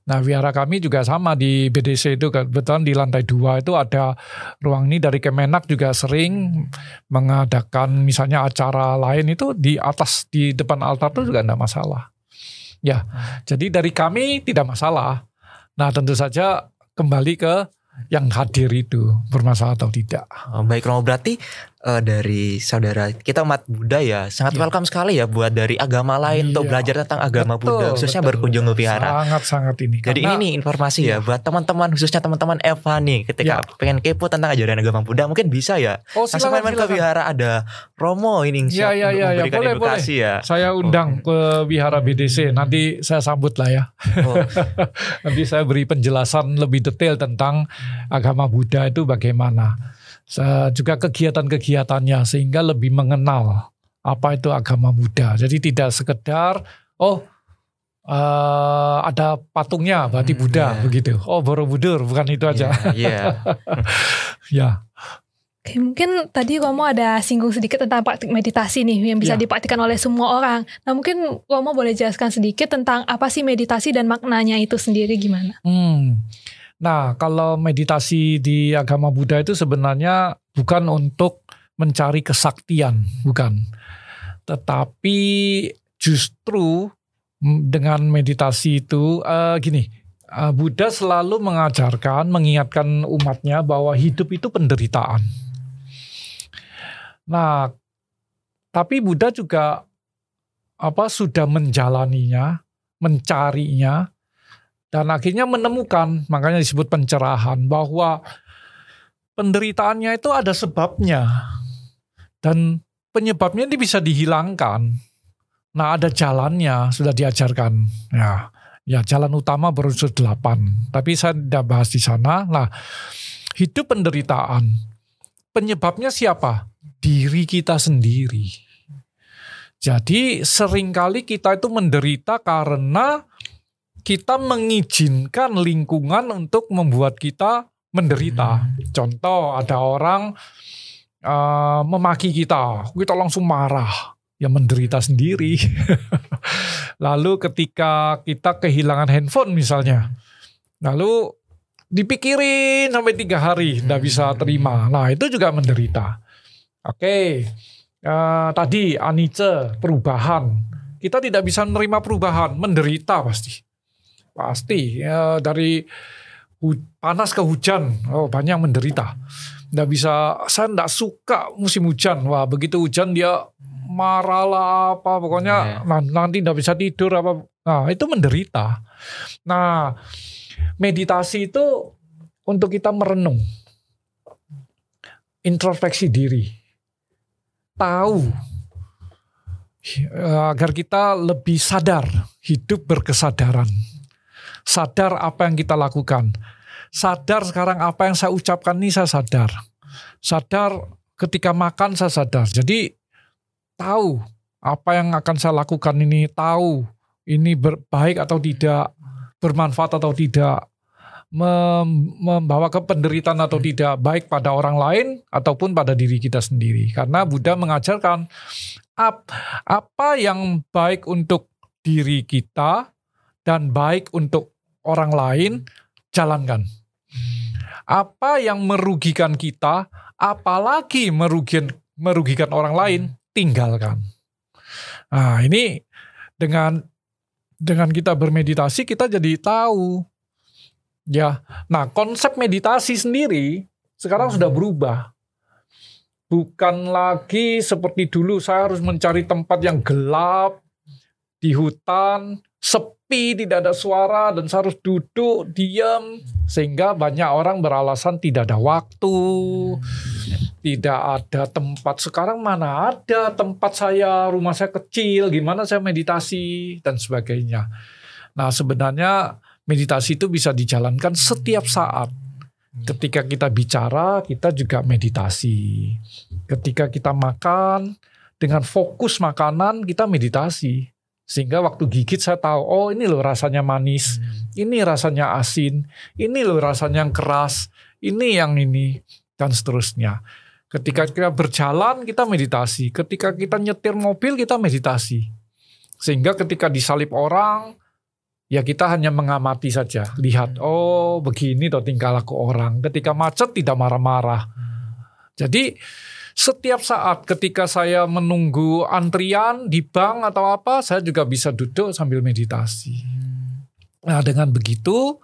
Nah, wihara kami juga sama di BDC itu kebetulan di lantai dua itu ada ruang ini dari Kemenak juga sering mengadakan misalnya acara lain itu di atas di depan altar itu juga tidak masalah. Ya, jadi dari kami tidak masalah. Nah, tentu saja kembali ke yang hadir itu bermasalah atau tidak. Oh, baik Romo berarti uh, dari saudara kita umat Buddha ya sangat yeah. welcome sekali ya buat dari agama lain yeah. untuk belajar tentang agama betul, Buddha khususnya betul. berkunjung ke vihara. Sangat sangat ini. Jadi Karena, ini nih informasi yeah. ya iya. buat teman-teman khususnya teman-teman Eva nih ketika yeah. pengen kepo tentang ajaran agama Buddha mungkin bisa ya. Oh, silakan, Langsung main ke vihara ada Romo ini siap yeah, yeah, yeah, memberikan yeah. boleh, edukasi boleh. ya. Saya undang oh. ke vihara BDC nanti saya sambut lah ya. Oh. nanti saya beri penjelasan lebih detail tentang agama Buddha itu bagaimana juga kegiatan-kegiatannya sehingga lebih mengenal apa itu agama Buddha. Jadi tidak sekedar oh uh, ada patungnya berarti hmm, Buddha yeah. begitu. Oh Borobudur bukan itu aja. Iya. Yeah, yeah. ya. Oke, mungkin tadi Romo ada singgung sedikit tentang praktik meditasi nih yang bisa ya. dipraktikkan oleh semua orang. Nah, mungkin Romo boleh jelaskan sedikit tentang apa sih meditasi dan maknanya itu sendiri gimana? Hmm. Nah, kalau meditasi di agama Buddha itu sebenarnya bukan untuk mencari kesaktian, bukan. Tetapi justru dengan meditasi itu uh, gini, uh, Buddha selalu mengajarkan, mengingatkan umatnya bahwa hidup itu penderitaan. Nah, tapi Buddha juga apa sudah menjalaninya, mencarinya, dan akhirnya menemukan, makanya disebut pencerahan, bahwa penderitaannya itu ada sebabnya. Dan penyebabnya ini bisa dihilangkan. Nah ada jalannya, sudah diajarkan. Ya, ya jalan utama berunsur delapan. Tapi saya tidak bahas di sana. Nah, hidup penderitaan. Penyebabnya siapa? Diri kita sendiri. Jadi sering kali kita itu menderita karena kita mengizinkan lingkungan untuk membuat kita menderita. Hmm. Contoh ada orang uh, memaki kita, kita langsung marah, ya menderita sendiri. lalu ketika kita kehilangan handphone misalnya, lalu dipikirin sampai tiga hari, tidak bisa terima. Nah itu juga menderita. Oke, okay. uh, eh, tadi Anice perubahan, kita tidak bisa menerima perubahan, menderita pasti pasti ya dari panas ke hujan, oh banyak menderita. Nggak bisa, saya nggak suka musim hujan. Wah begitu hujan dia marah lah apa, pokoknya nah, nanti nggak bisa tidur apa. Nah itu menderita. Nah meditasi itu untuk kita merenung, introspeksi diri, tahu eh, agar kita lebih sadar, hidup berkesadaran, sadar apa yang kita lakukan, sadar sekarang apa yang saya ucapkan ini saya sadar, sadar ketika makan saya sadar, jadi tahu apa yang akan saya lakukan ini, tahu ini baik atau tidak, bermanfaat atau tidak, mem- membawa ke penderitaan atau tidak baik pada orang lain ataupun pada diri kita sendiri. Karena Buddha mengajarkan ap- apa yang baik untuk diri kita dan baik untuk orang lain jalankan. Apa yang merugikan kita apalagi merugikan merugikan orang lain tinggalkan. Nah ini dengan dengan kita bermeditasi kita jadi tahu. Ya, nah konsep meditasi sendiri sekarang sudah berubah. Bukan lagi seperti dulu saya harus mencari tempat yang gelap di hutan, sepi, tidak ada suara dan saya harus duduk diam sehingga banyak orang beralasan tidak ada waktu, tidak ada tempat. Sekarang mana ada tempat saya, rumah saya kecil, gimana saya meditasi dan sebagainya. Nah, sebenarnya meditasi itu bisa dijalankan setiap saat. Ketika kita bicara, kita juga meditasi. Ketika kita makan, dengan fokus makanan, kita meditasi. Sehingga waktu gigit saya tahu, oh ini loh rasanya manis, ini rasanya asin, ini loh rasanya yang keras, ini yang ini, dan seterusnya. Ketika kita berjalan, kita meditasi. Ketika kita nyetir mobil, kita meditasi. Sehingga ketika disalip orang, ya kita hanya mengamati saja, lihat oh begini toh tingkah laku orang. Ketika macet tidak marah-marah. Jadi setiap saat ketika saya menunggu antrian di bank atau apa, saya juga bisa duduk sambil meditasi. Nah, dengan begitu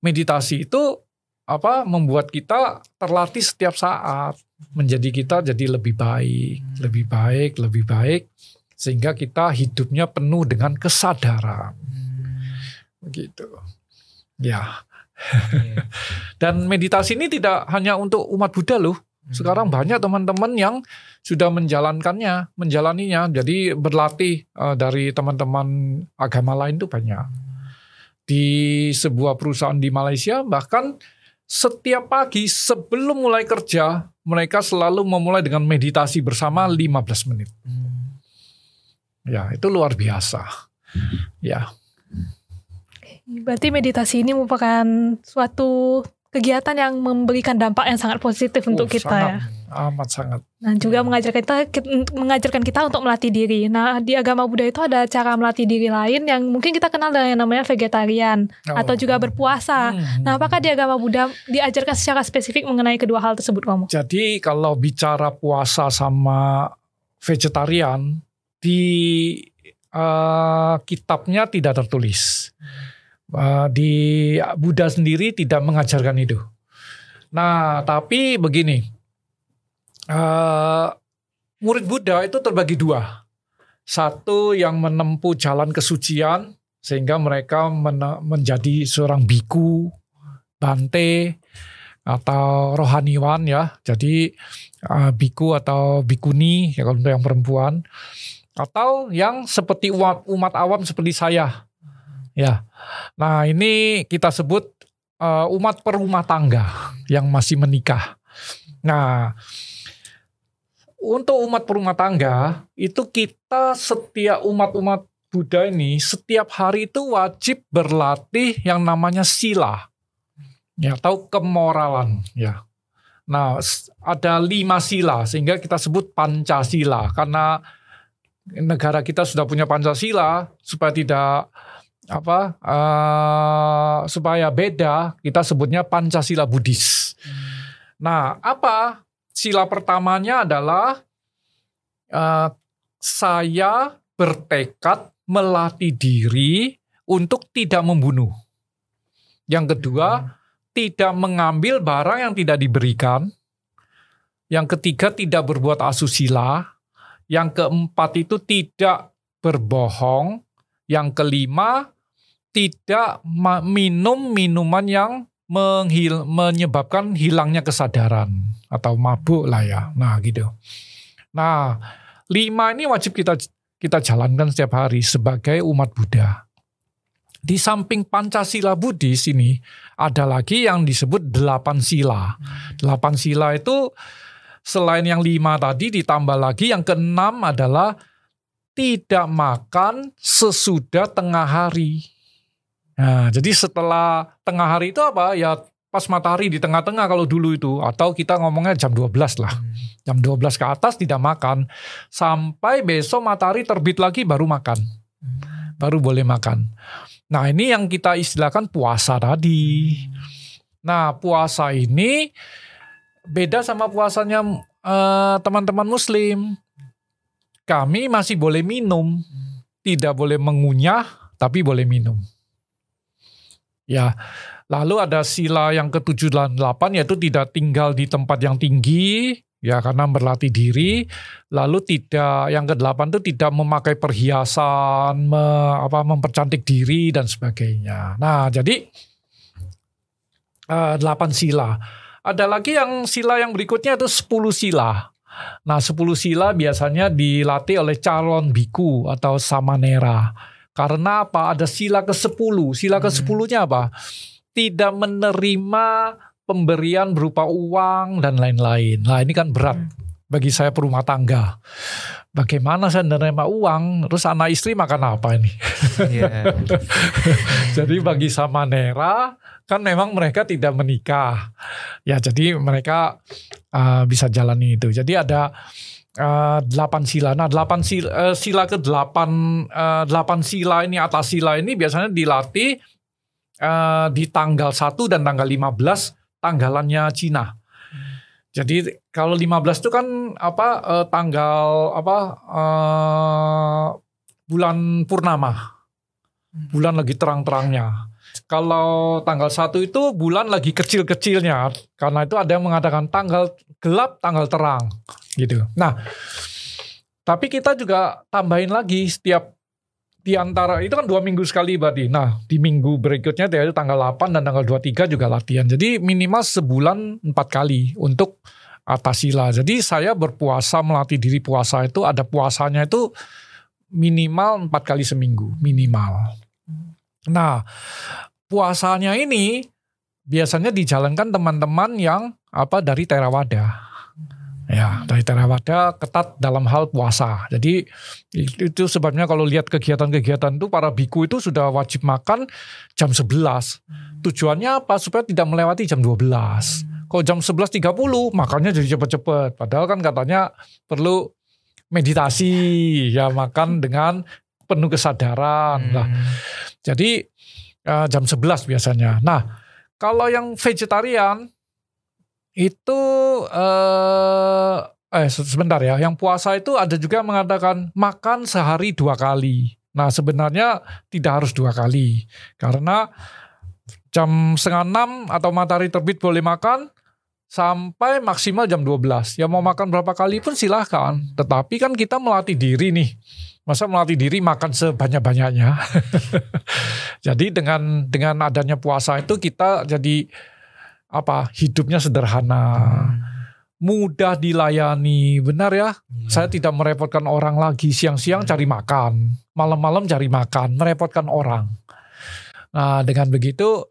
meditasi itu apa membuat kita terlatih setiap saat menjadi kita jadi lebih baik, lebih baik, lebih baik sehingga kita hidupnya penuh dengan kesadaran. Begitu. Ya. Dan meditasi ini tidak hanya untuk umat Buddha loh. Sekarang banyak teman-teman yang sudah menjalankannya, menjalaninya. Jadi berlatih uh, dari teman-teman agama lain itu banyak. Di sebuah perusahaan di Malaysia bahkan setiap pagi sebelum mulai kerja mereka selalu memulai dengan meditasi bersama 15 menit. Ya, itu luar biasa. Ya. Berarti meditasi ini merupakan suatu kegiatan yang memberikan dampak yang sangat positif Oh, untuk kita sangat, ya. Amat sangat. Nah, juga mengajarkan kita mengajarkan kita untuk melatih diri. Nah, di agama Buddha itu ada cara melatih diri lain yang mungkin kita kenal dengan yang namanya vegetarian Oh. atau juga berpuasa. Hmm. Nah, apakah di agama Buddha diajarkan secara spesifik mengenai kedua hal tersebut, Romo? Jadi kalau bicara puasa sama vegetarian di eh, kitabnya tidak tertulis. Eh, di Buddha sendiri tidak mengajarkan itu. Nah, tapi begini, eh, murid Buddha itu terbagi dua. Satu yang menempuh jalan kesucian sehingga mereka mene- menjadi seorang biku, bante, atau rohaniwan ya. Jadi uh, biku atau bikuni ya kalau untuk yang perempuan atau yang seperti umat, umat awam seperti saya. Ya. Nah, ini kita sebut uh, umat perumah tangga yang masih menikah. Nah, untuk umat perumah tangga itu kita setiap umat-umat Buddha ini setiap hari itu wajib berlatih yang namanya sila ya atau kemoralan ya. Nah ada lima sila sehingga kita sebut pancasila karena negara kita sudah punya pancasila supaya tidak apa eh, supaya beda kita sebutnya pancasila Buddhis. Nah apa sila pertamanya adalah eh, saya bertekad melatih diri untuk tidak membunuh. Yang kedua tidak mengambil barang yang tidak diberikan. Yang ketiga tidak berbuat asusila. Yang keempat itu tidak berbohong. Yang kelima tidak minum minuman yang menghil menyebabkan hilangnya kesadaran atau mabuk lah ya. Nah gitu. Nah lima ini wajib kita kita jalankan setiap hari sebagai umat Buddha. Di samping Pancasila Buddhis ini ada lagi yang disebut delapan sila. Delapan sila itu selain yang lima tadi ditambah lagi yang keenam adalah tidak makan sesudah tengah hari. Nah, jadi setelah tengah hari itu apa? Ya pas matahari di tengah-tengah kalau dulu itu atau kita ngomongnya jam 12 lah. Jam 12 ke atas tidak makan sampai besok matahari terbit lagi baru makan. Baru boleh makan. Nah, ini yang kita istilahkan puasa tadi. Nah, puasa ini beda sama puasanya eh, teman-teman uh, muslim. Kami masih boleh minum, tidak boleh mengunyah, tapi boleh minum. Ya, lalu ada sila yang ke-7 dan 8 yaitu tidak tinggal di tempat yang tinggi, ya karena berlatih diri. Lalu tidak yang ke-8 itu tidak memakai perhiasan, me, apa mempercantik diri dan sebagainya. Nah, jadi uh, eh, 8 sila. Ada lagi yang sila yang berikutnya itu 10 sila. Nah, 10 sila biasanya dilatih oleh calon biku atau samanera. Karena apa? Ada sila ke-10. Sila hmm. ke-10-nya apa? Tidak menerima pemberian berupa uang dan lain-lain. Nah, ini kan berat hmm. bagi saya perumah tangga. Bagaimana saya menerima uang, terus anak istri makan apa ini? Yeah. jadi bagi Samanera kan memang mereka tidak menikah. Ya, jadi mereka uh, bisa jalani itu. Jadi ada uh, delapan sila. Nah, delapan sila, uh, sila ke delapan uh, sila ini atas sila ini biasanya dilatih uh, di tanggal 1 dan tanggal 15 tanggalannya Cina. Jadi kalau 15 itu kan apa uh, tanggal apa uh, bulan purnama. Bulan lagi terang-terangnya. Kalau tanggal 1 itu bulan lagi kecil-kecilnya. Karena itu ada yang mengatakan tanggal gelap, tanggal terang gitu. Nah, tapi kita juga tambahin lagi setiap di antara itu kan dua minggu sekali berarti. Nah, di minggu berikutnya yaitu tanggal 8 dan tanggal 23 juga latihan. Jadi minimal sebulan empat kali untuk atas sila. Jadi saya berpuasa melatih diri puasa itu ada puasanya itu minimal empat kali seminggu minimal. Nah, puasanya ini biasanya dijalankan teman-teman yang apa dari Terawada. Ya, dari Theravada ketat dalam hal puasa. Jadi itu sebabnya kalau lihat kegiatan-kegiatan itu para biku itu sudah wajib makan jam 11. Tujuannya apa? Supaya tidak melewati jam 12. Kalau jam 11.30 makannya jadi cepat-cepat. Padahal kan katanya perlu meditasi, ya makan dengan penuh kesadaran. Hmm. Nah, jadi uh, jam 11 biasanya. Nah, kalau yang vegetarian itu eh, eh sebentar ya, yang puasa itu ada juga yang mengatakan makan sehari dua kali. Nah sebenarnya tidak harus dua kali karena jam setengah enam atau matahari terbit boleh makan sampai maksimal jam 12. Ya mau makan berapa kali pun silahkan. Tetapi kan kita melatih diri nih. Masa melatih diri makan sebanyak-banyaknya. jadi dengan dengan adanya puasa itu kita jadi apa hidupnya sederhana, hmm. mudah dilayani, benar ya. Hmm. Saya tidak merepotkan orang lagi siang-siang hmm. cari makan, malam-malam cari makan, merepotkan orang. Nah dengan begitu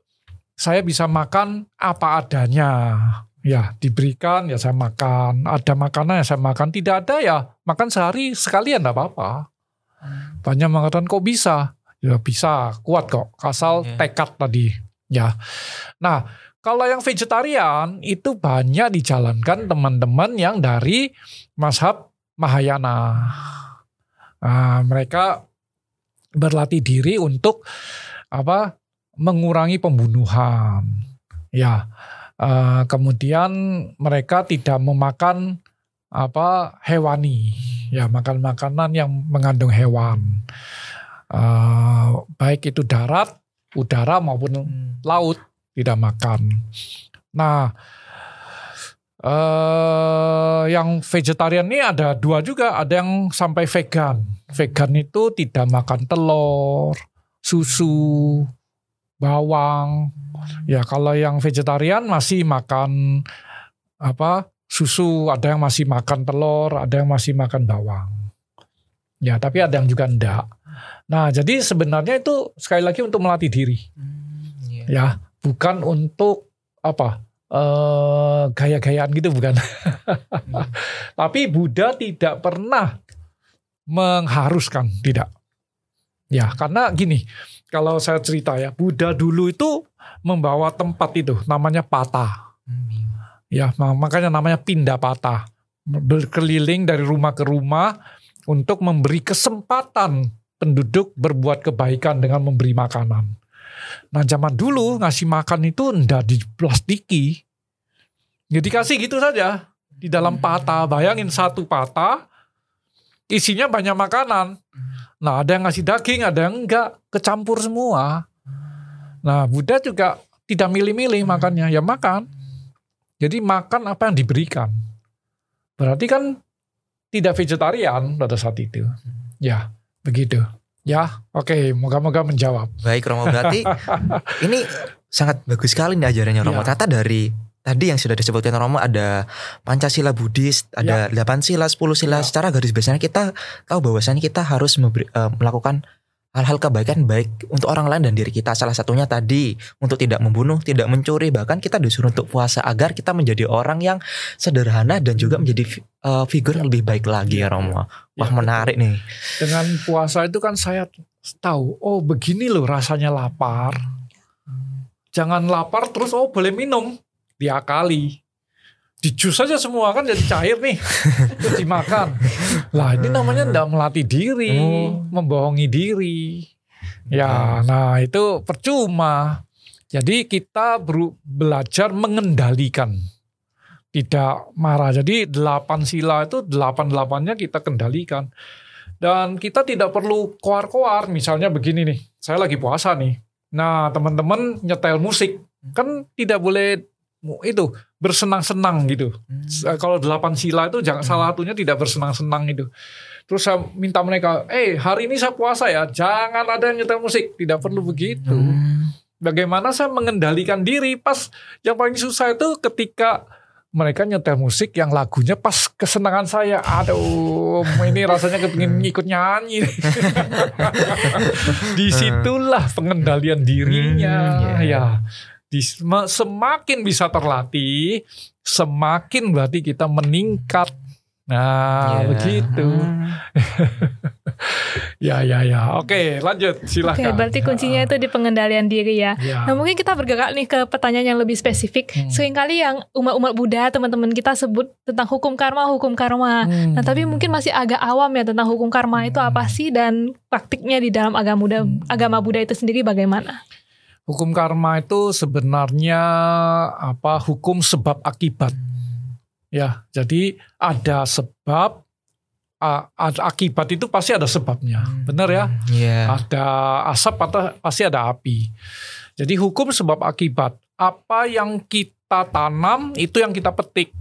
saya bisa makan apa adanya. Ya diberikan ya saya makan, ada makanan ya saya makan, tidak ada ya makan sehari sekalian tidak apa-apa. Banyak mengatakan kok bisa, ya bisa kuat kok, asal tekad tadi. Ya, nah kalau yang vegetarian itu banyak dijalankan teman-teman yang dari mazhab Mahayana. Nah, mereka berlatih diri untuk apa? mengurangi pembunuhan. Ya. Uh, kemudian mereka tidak memakan apa hewani ya makan makanan yang mengandung hewan uh, baik itu darat udara maupun hmm. laut tidak makan. Nah, eh, yang vegetarian ini ada dua juga, ada yang sampai vegan. Vegan itu tidak makan telur, susu, bawang. Ya kalau yang vegetarian masih makan apa susu, ada yang masih makan telur, ada yang masih makan bawang. Ya tapi ada yang juga enggak. Nah jadi sebenarnya itu sekali lagi untuk melatih diri. Iya. Ya bukan untuk apa eh gaya-gayaan gitu bukan. Tapi Buddha tidak pernah mengharuskan, tidak. Ya, karena gini, kalau saya cerita ya, Buddha dulu itu membawa tempat itu namanya pata. Hmm, Ya, ma- makanya namanya pindah patah. Berkeliling dari rumah ke rumah untuk memberi kesempatan penduduk berbuat kebaikan dengan memberi makanan. Nah, zaman dulu ngasih makan itu ndak diplastiki. Ya dikasih gitu saja di dalam patah. Bayangin satu patah isinya banyak makanan. Nah, ada yang ngasih daging, ada yang enggak, kecampur semua. Nah, Buddha juga tidak milih-milih makannya, ya makan. Jadi makan apa yang diberikan. Berarti kan tidak vegetarian pada saat itu. Ya, begitu. Ya, oke, moga-moga menjawab. Baik Romo berarti ini sangat bagus sekali nih ajarannya Romo. Iya. Ternyata dari tadi yang sudah disebutkan Romo ada Pancasila Buddhis, ada 8 sila, 10 sila. Ya. Secara garis besarnya kita tahu bahwasannya kita harus memberi- eh, melakukan hal-hal kebaikan baik untuk orang lain dan diri kita. Salah satunya tadi untuk tidak membunuh, tidak mencuri, bahkan kita disuruh untuk puasa agar kita menjadi orang yang sederhana dan juga menjadi eh, figur yang lebih baik lagi ya Romo. Wah Ya, menarik nih. Dengan puasa itu kan saya tahu, oh begini loh rasanya lapar. Jangan lapar terus oh boleh minum, diakali. Di jus saja semua kan jadi cair nih, terus dimakan. Lah ini namanya ndak melatih diri, Oh. membohongi diri. Ya, nah itu percuma. Jadi kita belajar mengendalikan, tidak marah. Jadi delapan sila itu delapan delapannya kita kendalikan. Dan kita tidak perlu koar-koar. Misalnya begini nih, saya lagi puasa nih. Nah teman-teman nyetel musik kan tidak boleh itu bersenang-senang gitu. S- Kalau delapan sila itu jangan salah satunya tidak bersenang-senang itu. Terus saya minta mereka, eh hari ini saya puasa ya, jangan ada yang nyetel musik. Tidak perlu begitu. Hmm. Bagaimana saya mengendalikan diri pas yang paling susah itu ketika mereka nyetel musik yang lagunya pas kesenangan saya. Aduh, ini rasanya kepingin ikut nyanyi. Di situlah pengendalian dirinya. Hmm, ya. ya. Di, sem- semakin bisa terlatih, semakin berarti kita meningkat. Nah, Ya. begitu. Hmm. Ya, ya, ya. Oke, lanjut. Oke, Silahkan. berarti kuncinya itu di pengendalian diri ya. Ya. Nah mungkin kita bergerak nih ke pertanyaan yang lebih spesifik. Hmm. Seringkali yang umat-umat Buddha teman-teman kita sebut tentang hukum karma, hukum karma. Hmm. Nah tapi mungkin masih agak awam ya tentang hukum karma itu apa sih dan praktiknya di dalam agama Buddha, Hmm. agama Buddha itu sendiri bagaimana? Hukum karma itu sebenarnya apa? Hukum sebab akibat. Ya, jadi ada sebab, a- a- akibat itu pasti ada sebabnya, benar ya? Iya. Ada asap atau pasti ada api. Jadi hukum sebab akibat. Apa yang kita tanam itu yang kita petik.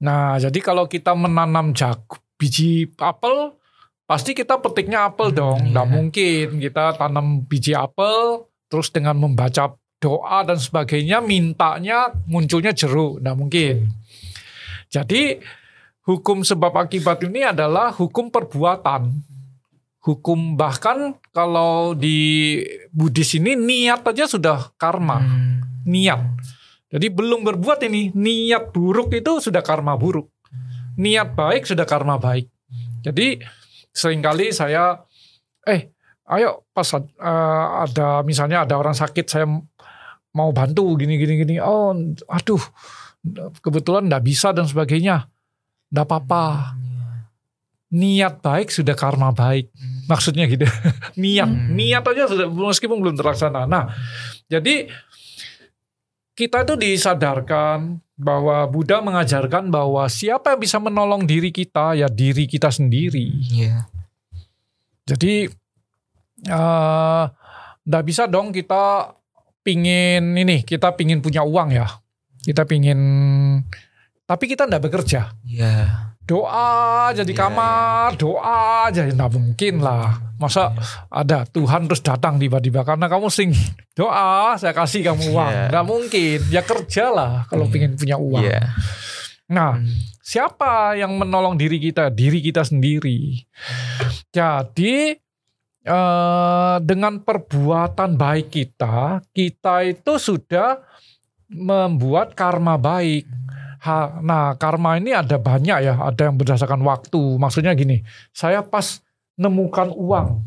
Nah, jadi kalau kita menanam jagung, biji apel, pasti kita petiknya apel Hmm, dong. Nggak iya. mungkin kita tanam biji apel, terus dengan membaca doa dan sebagainya, mintanya munculnya jeruk. Nggak mungkin. Jadi hukum sebab akibat ini adalah hukum perbuatan. Hukum bahkan kalau di Buddhis ini niat aja sudah karma, Hmm. niat. Jadi belum berbuat ini, niat buruk itu sudah karma buruk. Niat baik sudah karma baik. Jadi sering kali saya eh ayo pas eh, ada misalnya ada orang sakit saya mau bantu gini gini gini. Oh, aduh kebetulan nggak bisa dan sebagainya. Nggak apa-apa. Niat baik sudah karma baik. Maksudnya gitu. niat, Hmm. niat aja sudah meskipun belum terlaksana. Nah, jadi kita itu disadarkan bahwa Buddha mengajarkan bahwa siapa yang bisa menolong diri kita ya diri kita sendiri. Iya. Jadi eh nggak bisa dong kita pingin ini, kita pingin punya uang ya. Kita pingin, tapi kita nggak bekerja. Iya. Doa aja di Iya, kamar, doa aja. Nggak mungkin lah. Masa Iya. ada Tuhan terus datang tiba-tiba karena kamu sing doa, saya kasih kamu uang. Iya. Nggak mungkin. Ya kerja lah kalau Iya. pingin punya uang. Iya. Nah, Hmm. siapa yang menolong diri kita? Diri kita sendiri. Jadi eh, dengan perbuatan baik kita, kita itu sudah membuat karma baik. Ha, nah, karma ini ada banyak ya, ada yang berdasarkan waktu. Maksudnya gini, saya pas nemukan uang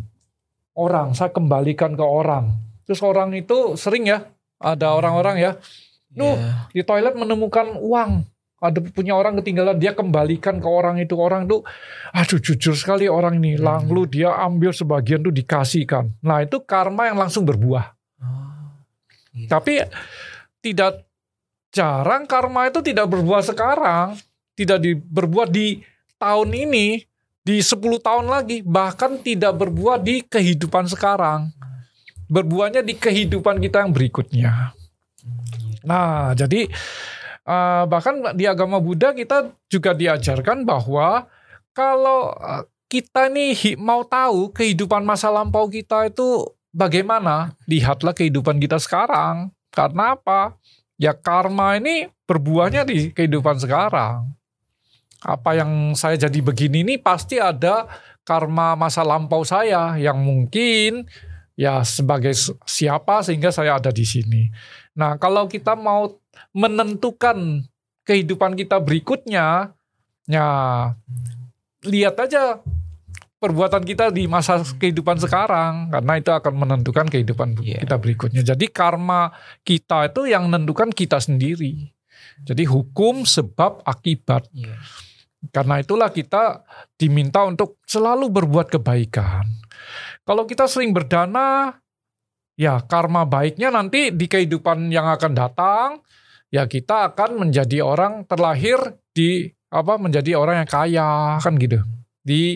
orang, saya kembalikan ke orang. Terus orang itu sering ya, ada orang-orang ya, Nuh, Iya. di toilet menemukan uang. Ada punya orang ketinggalan, dia kembalikan ke orang itu. Orang itu, aduh jujur sekali orang ini. Hmm. Lalu dia ambil sebagian tuh dikasihkan. Nah itu karma yang langsung berbuah. Oh. Gitu. Tapi tidak jarang karma itu tidak berbuah sekarang. Tidak di, berbuah di tahun ini, di 10 tahun lagi. Bahkan tidak berbuah di kehidupan sekarang. Berbuahnya di kehidupan kita yang berikutnya. Nah, jadi eh, bahkan di agama Buddha kita juga diajarkan bahwa kalau eh, kita nih mau tahu kehidupan masa lampau kita itu bagaimana, lihatlah kehidupan kita sekarang. Karena apa? Ya karma ini berbuahnya di kehidupan sekarang. Apa yang saya jadi begini ini pasti ada karma masa lampau saya yang mungkin ya sebagai siapa sehingga saya ada di sini. Nah, kalau kita mau menentukan kehidupan kita berikutnya, ya lihat aja perbuatan kita di masa kehidupan sekarang karena itu akan menentukan kehidupan Iya. kita berikutnya. Jadi karma kita itu yang menentukan kita sendiri. Jadi hukum sebab akibat. Iya. Karena itulah kita diminta untuk selalu berbuat kebaikan. Kalau kita sering berdana, ya karma baiknya nanti di kehidupan yang akan datang, ya kita akan menjadi orang terlahir di apa menjadi orang yang kaya kan gitu di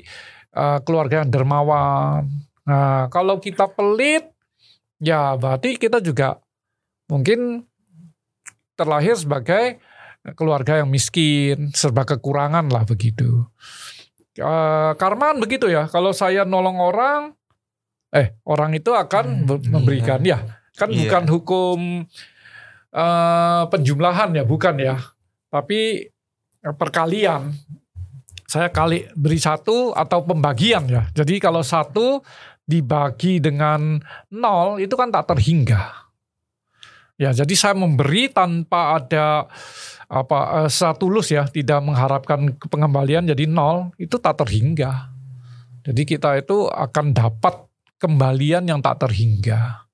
eh, keluarga yang dermawan. Nah kalau kita pelit, ya berarti kita juga mungkin terlahir sebagai keluarga yang miskin, serba kekurangan lah begitu. Eh, karmaan begitu ya. Kalau saya nolong orang, eh orang itu akan Hmm, be- memberikan ya. Kan Iya. bukan hukum eh, penjumlahan ya, bukan ya. Tapi eh, perkalian. Saya kali beri satu atau pembagian ya. Jadi kalau satu dibagi dengan nol itu kan tak terhingga. Ya, jadi saya memberi tanpa ada apa eh, secara tulus ya, tidak mengharapkan pengembalian jadi nol, itu tak terhingga. Jadi kita itu akan dapat kembalian yang tak terhingga.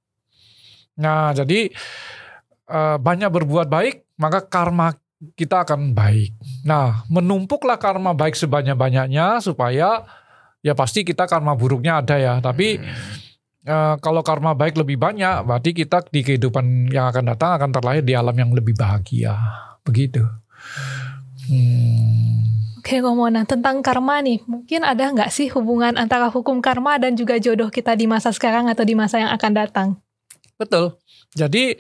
Nah, jadi eh, banyak berbuat baik, maka karma kita akan baik. Nah, menumpuklah karma baik sebanyak-banyaknya supaya ya pasti kita karma buruknya ada ya, tapi Eh, kalau karma baik lebih banyak, berarti kita di kehidupan yang akan datang akan terlahir di alam yang lebih bahagia. Begitu. Hmm. Oke Romo, nah tentang karma nih, mungkin ada nggak sih hubungan antara hukum karma dan juga jodoh kita di masa sekarang atau di masa yang akan datang? Betul. Jadi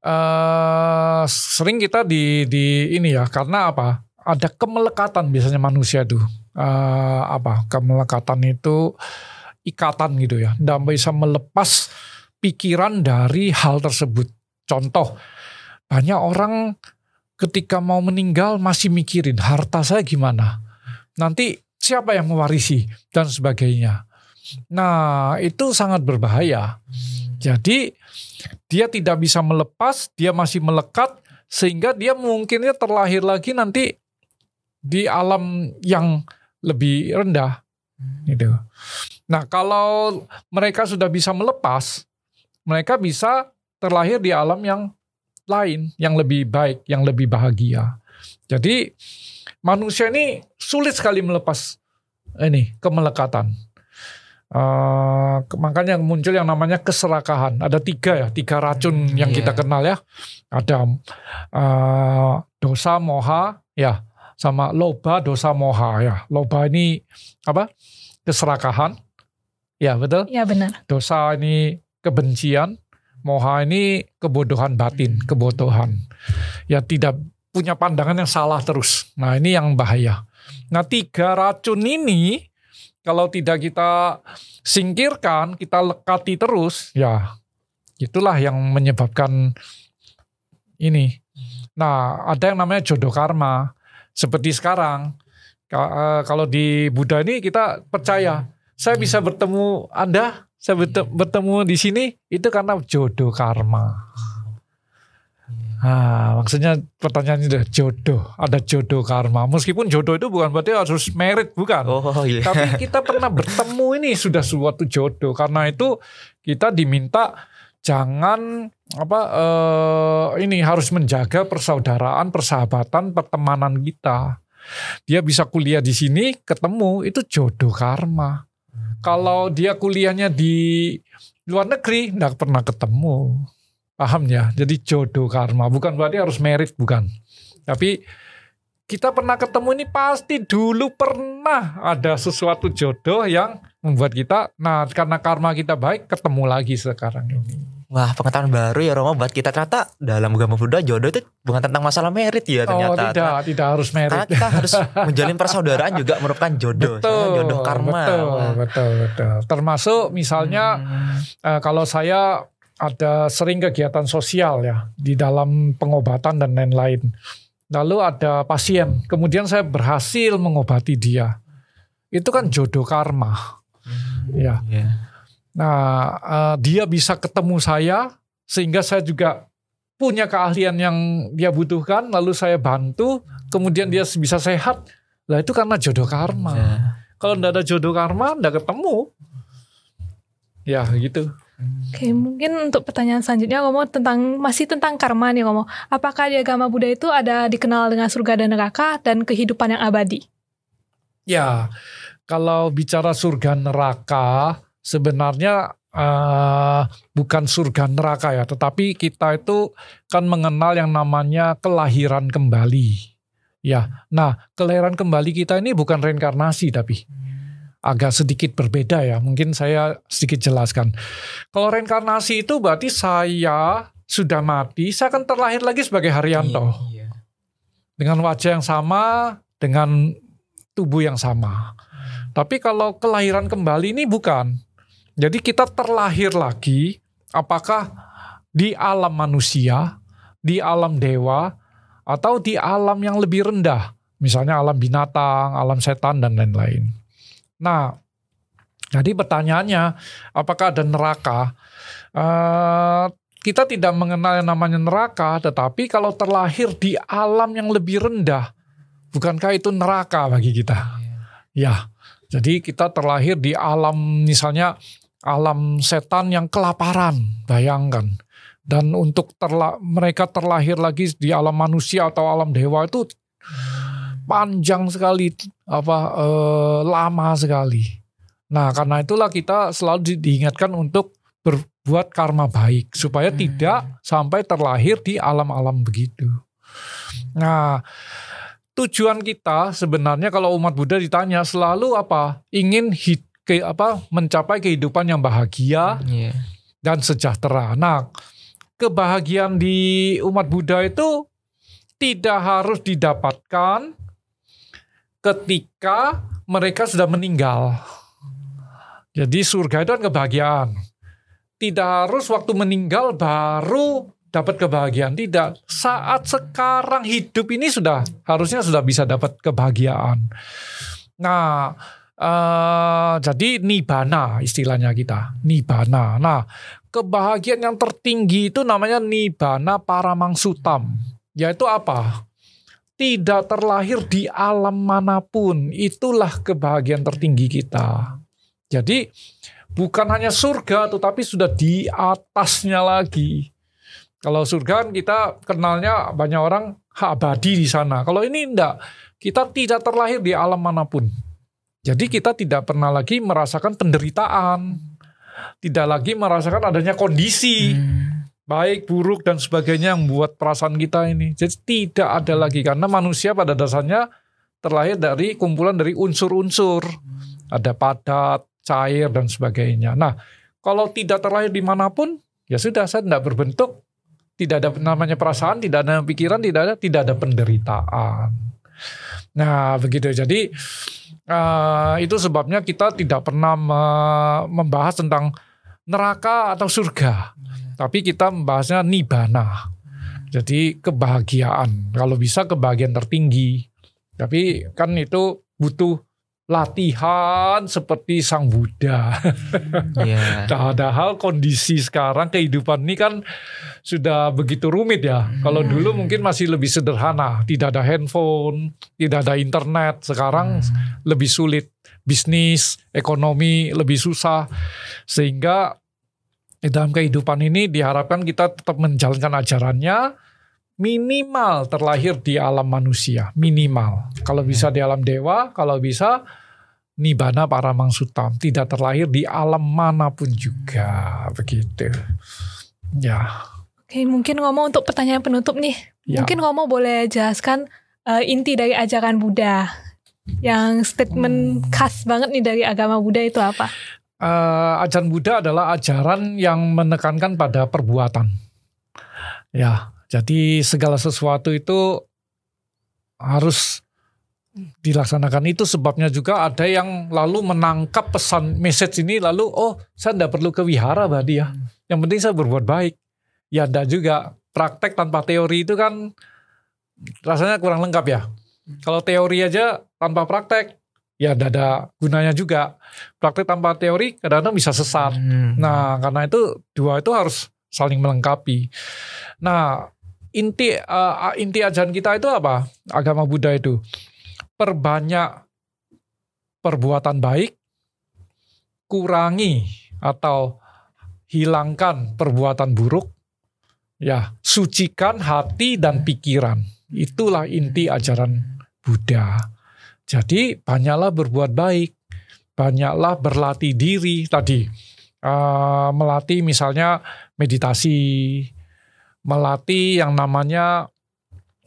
eh sering kita di di ini ya karena apa? Ada kemelekatan biasanya manusia tuh. Eh, apa? Kemelekatan itu ikatan gitu ya. Tidak bisa melepas pikiran dari hal tersebut. Contoh, banyak orang ketika mau meninggal masih mikirin harta saya gimana. Nanti siapa yang mewarisi dan sebagainya. Nah, itu sangat berbahaya. Jadi dia tidak bisa melepas, dia masih melekat sehingga dia mungkinnya terlahir lagi nanti di alam yang lebih rendah gitu. Nah, kalau mereka sudah bisa melepas, mereka bisa terlahir di alam yang lain, yang lebih baik, yang lebih bahagia. Jadi manusia ini sulit sekali melepas ini kemelekatan. Eh, makanya muncul yang namanya keserakahan. Ada tiga ya, tiga racun Hmm, yang iya. kita kenal ya. Ada eh, dosa, moha, ya, sama loba, dosa, moha ya. Loba ini apa? Keserakahan. Ya betul. Ya benar. Dosa ini kebencian, Moha ini kebodohan batin, kebodohan. Ya tidak punya pandangan yang salah terus. Nah ini yang bahaya. Nah tiga racun ini kalau tidak kita singkirkan, kita lekati terus, ya itulah yang menyebabkan ini. Nah ada yang namanya jodoh karma. Seperti sekarang, eh, kalau di Buddha ini kita percaya, saya bisa bertemu Anda, saya bertemu di sini, itu karena jodoh karma. Ah, maksudnya pertanyaannya udah jodoh, ada jodoh karma. Meskipun jodoh itu bukan berarti harus merit, bukan. Oh iya. Tapi kita pernah bertemu ini sudah suatu jodoh. Karena itu kita diminta jangan apa eh, ini harus menjaga persaudaraan, persahabatan, pertemanan kita. Dia bisa kuliah di sini, ketemu itu jodoh karma. Kalau dia kuliahnya di luar negeri, nggak pernah ketemu. Paham ya? Jadi jodoh karma. Bukan berarti harus merit, bukan. Tapi kita pernah ketemu ini pasti dulu pernah ada sesuatu jodoh yang membuat kita, nah karena karma kita baik, ketemu lagi sekarang ini. Wah pengetahuan baru ya Romo buat kita ternyata dalam agama Buddha jodoh itu bukan tentang masalah merit ya ternyata. Oh tidak, tidak harus merit. Karena kita harus menjalin persaudaraan juga merupakan jodoh. betul, jodoh karma. Betul, Wah. betul, betul. Termasuk misalnya Hmm. eh, kalau saya ada sering kegiatan sosial ya di dalam pengobatan dan lain-lain. Lalu ada pasien, kemudian saya berhasil mengobati dia. Itu kan jodoh karma. Ya. Iya. Nah, eh, dia bisa ketemu saya sehingga saya juga punya keahlian yang dia butuhkan, lalu saya bantu, kemudian dia bisa sehat. Lah itu karena jodoh karma. Ya. Kalau ndak ada jodoh karma, ndak ketemu. Ya gitu. Oke, mungkin untuk pertanyaan selanjutnya Romo tentang masih tentang karma nih Romo. Apakah di agama Buddha itu ada dikenal dengan surga dan neraka dan kehidupan yang abadi? Ya, kalau bicara surga neraka, sebenarnya eh, bukan surga neraka ya, tetapi kita itu kan mengenal yang namanya kelahiran kembali. Ya, nah kelahiran kembali kita ini bukan reinkarnasi tapi agak sedikit berbeda ya. Mungkin saya sedikit jelaskan. Kalau reinkarnasi itu berarti saya sudah mati, saya akan terlahir lagi sebagai Haryanto Iya. dengan wajah yang sama, dengan tubuh yang sama. Tapi kalau kelahiran kembali ini bukan. Jadi kita terlahir lagi, apakah di alam manusia, di alam dewa, atau di alam yang lebih rendah, misalnya alam binatang, alam setan dan lain-lain. Nah, jadi pertanyaannya, apakah ada neraka? Eh, kita tidak mengenal yang namanya neraka, tetapi kalau terlahir di alam yang lebih rendah, bukankah itu neraka bagi kita? Ya, jadi kita terlahir di alam misalnya alam setan yang kelaparan, bayangkan. Dan untuk terla mereka terlahir lagi di alam manusia atau alam dewa itu panjang sekali, apa eh, lama sekali. Nah, karena itulah kita selalu di- diingatkan untuk berbuat karma baik supaya Hmm. tidak sampai terlahir di alam-alam begitu. Nah, tujuan kita sebenarnya kalau umat Buddha ditanya selalu apa? Ingin hid, ke, apa mencapai kehidupan yang bahagia Iya. dan sejahtera. Nah, kebahagiaan di umat Buddha itu tidak harus didapatkan ketika mereka sudah meninggal. Jadi surga itu kan kebahagiaan. Tidak harus waktu meninggal baru dapat kebahagiaan. Tidak. Saat sekarang hidup ini sudah harusnya sudah bisa dapat kebahagiaan. Nah, eh, jadi nibana istilahnya kita. Nibana. Nah, kebahagiaan yang tertinggi itu namanya nibana paramangsutam. Yaitu apa? Tidak terlahir di alam mana pun. Itulah kebahagiaan tertinggi kita. Jadi bukan hanya surga tetapi sudah di atasnya lagi. Kalau surga kan kita kenalnya banyak orang abadi di sana. Kalau ini enggak, kita tidak terlahir di alam mana pun. Jadi kita tidak pernah lagi merasakan penderitaan, tidak lagi merasakan adanya kondisi Hmm. Baik, buruk dan sebagainya yang membuat perasaan kita ini. Jadi tidak ada lagi karena manusia pada dasarnya terlahir dari kumpulan dari unsur-unsur. Ada padat, cair dan sebagainya. Nah, kalau tidak terlahir di mana pun, ya sudah saya tidak berbentuk, tidak ada namanya perasaan, tidak ada pikiran, tidak ada tidak ada penderitaan. Nah begitu. Jadi uh, itu sebabnya kita tidak pernah me membahas tentang neraka atau surga, tapi kita membahasnya nibana. Jadi kebahagiaan, kalau bisa kebahagiaan tertinggi. Tapi kan itu butuh latihan seperti sang Buddha. Yeah. Padahal kondisi sekarang kehidupan ini kan sudah begitu rumit ya. Hmm. Kalau dulu mungkin masih lebih sederhana, tidak ada handphone, tidak ada internet. Sekarang hmm. lebih sulit, bisnis, ekonomi lebih susah. Sehingga dalam kehidupan ini diharapkan kita tetap menjalankan ajarannya minimal terlahir di alam manusia, minimal. Kalau bisa di alam dewa, kalau bisa nibana para mangsutam, tidak terlahir di alam mana pun juga, begitu. Ya. Oke, mungkin ngomong untuk pertanyaan penutup nih. Ya. Mungkin ngomong boleh jelaskan uh, inti dari ajaran Buddha. Yang statement hmm. khas banget nih dari agama Buddha itu apa? Uh, ajaran Buddha adalah ajaran yang menekankan pada perbuatan. Ya, jadi segala sesuatu itu harus dilaksanakan. Itu sebabnya juga ada yang lalu menangkap pesan message ini lalu oh saya tidak perlu ke wihara berarti ya. Yang penting saya berbuat baik. Ya tidak juga. Praktek tanpa teori itu kan rasanya kurang lengkap ya. Kalau teori aja tanpa praktek ya tidak ada gunanya juga praktek tanpa teori kadang-kadang bisa sesat hmm. nah karena itu dua itu harus saling melengkapi nah inti uh, inti ajaran kita itu apa? Agama Buddha itu perbanyak perbuatan baik, kurangi atau hilangkan perbuatan buruk, ya sucikan hati dan pikiran. Itulah inti ajaran Buddha. Jadi banyaklah berbuat baik, banyaklah berlatih diri tadi, uh, melatih misalnya meditasi, melatih yang namanya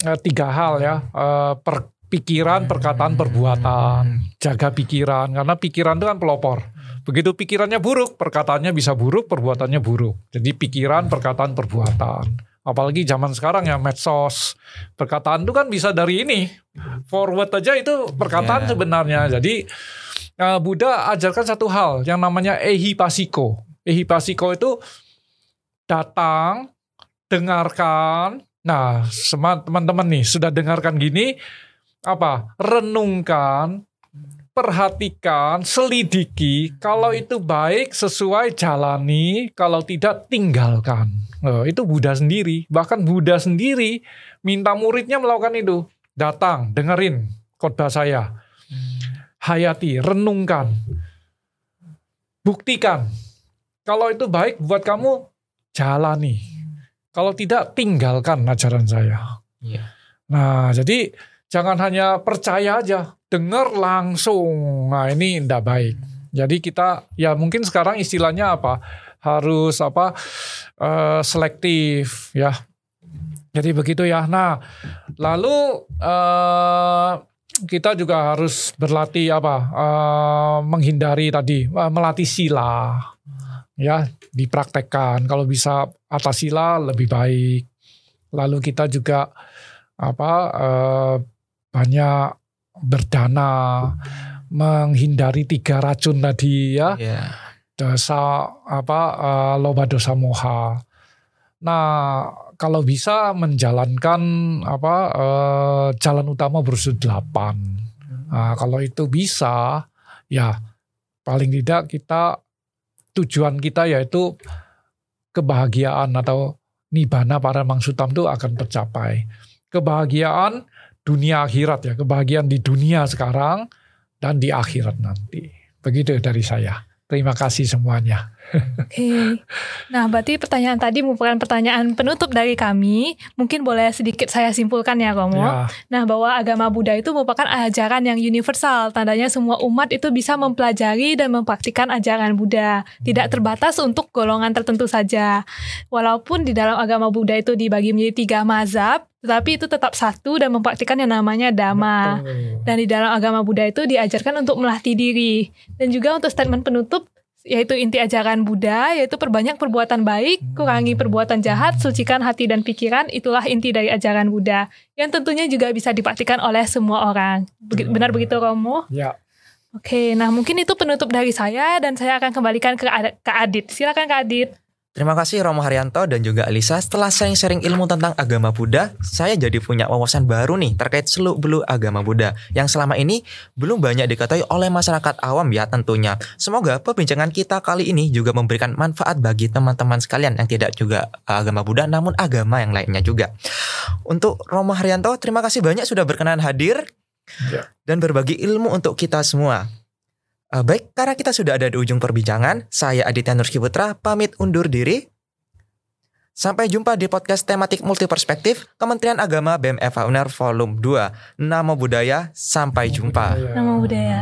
eh, tiga hal ya eh, per pikiran, perkataan, perbuatan. Jaga pikiran karena pikiran itu kan pelopor. Begitu pikirannya buruk, perkataannya bisa buruk, perbuatannya buruk. Jadi pikiran, perkataan, perbuatan. Apalagi zaman sekarang ya medsos. Perkataan itu kan bisa dari ini. Forward aja itu perkataan yeah. sebenarnya. Jadi uh, Buddha ajarkan satu hal yang namanya ehipasiko. Ehipasiko itu datang dengarkan. Nah, teman-teman nih sudah dengarkan gini, apa? Renungkan, perhatikan, selidiki. Kalau itu baik, sesuai jalani. Kalau tidak, tinggalkan. Nah, itu Buddha sendiri. Bahkan Buddha sendiri minta muridnya melakukan itu. Datang, dengerin khotbah saya. Hayati, renungkan. Buktikan. Kalau itu baik buat kamu, jalani kalau tidak, tinggalkan ajaran saya. Yeah. Nah, jadi jangan hanya percaya aja, dengar langsung. Nah, ini tidak baik. Jadi kita ya mungkin sekarang istilahnya apa? Harus apa? Uh, selektif ya. Jadi begitu ya. Nah, lalu uh, kita juga harus berlatih apa? Uh, menghindari tadi uh, melatih sila ya dipraktekkan kalau bisa atas sila lebih baik lalu kita juga apa eh, banyak berdana menghindari tiga racun tadi ya yeah. dosa apa eh, loba dosa moha nah kalau bisa menjalankan apa eh, jalan utama berusul delapan nah, kalau itu bisa ya paling tidak kita tujuan kita yaitu kebahagiaan atau nibana para mangsutam itu akan tercapai. Kebahagiaan dunia akhirat ya, kebahagiaan di dunia sekarang dan di akhirat nanti. Begitu dari saya. Terima kasih semuanya. Oke. Okay. Nah, berarti pertanyaan tadi merupakan pertanyaan penutup dari kami. Mungkin boleh sedikit saya simpulkan ya, Romo. Ya. Nah, bahwa agama Buddha itu merupakan ajaran yang universal. Tandanya semua umat itu bisa mempelajari dan mempraktikkan ajaran Buddha. Tidak terbatas untuk golongan tertentu saja. Walaupun di dalam agama Buddha itu dibagi menjadi tiga mazhab, tetapi itu tetap satu dan mempraktikkan yang namanya dhamma. Dan di dalam agama Buddha itu diajarkan untuk melatih diri. Dan juga untuk statement penutup, yaitu inti ajaran Buddha, yaitu perbanyak perbuatan baik, kurangi perbuatan jahat, sucikan hati dan pikiran, itulah inti dari ajaran Buddha. Yang tentunya juga bisa dipraktikkan oleh semua orang. Benar begitu Romo? Ya, Oke, nah mungkin itu penutup dari saya dan saya akan kembalikan ke, Ad- ke Adit. Silakan Kak Adit. Terima kasih Romo Haryanto dan juga Alisa. Setelah sharing-sharing ilmu tentang agama Buddha, saya jadi punya wawasan baru nih terkait seluk-beluk agama Buddha yang selama ini belum banyak diketahui oleh masyarakat awam ya tentunya. Semoga perbincangan kita kali ini juga memberikan manfaat bagi teman-teman sekalian yang tidak juga agama Buddha namun agama yang lainnya juga. Untuk Romo Haryanto, terima kasih banyak sudah berkenan hadir Ya. dan berbagi ilmu untuk kita semua. Eh, baik, karena kita sudah ada di ujung perbincangan, saya Aditya Nurski Putra pamit undur diri. Sampai jumpa di podcast tematik multiperspektif Kementerian Agama BMFA UNER Volume 2. Namo Buddhaya, sampai jumpa. budaya. Nama budaya.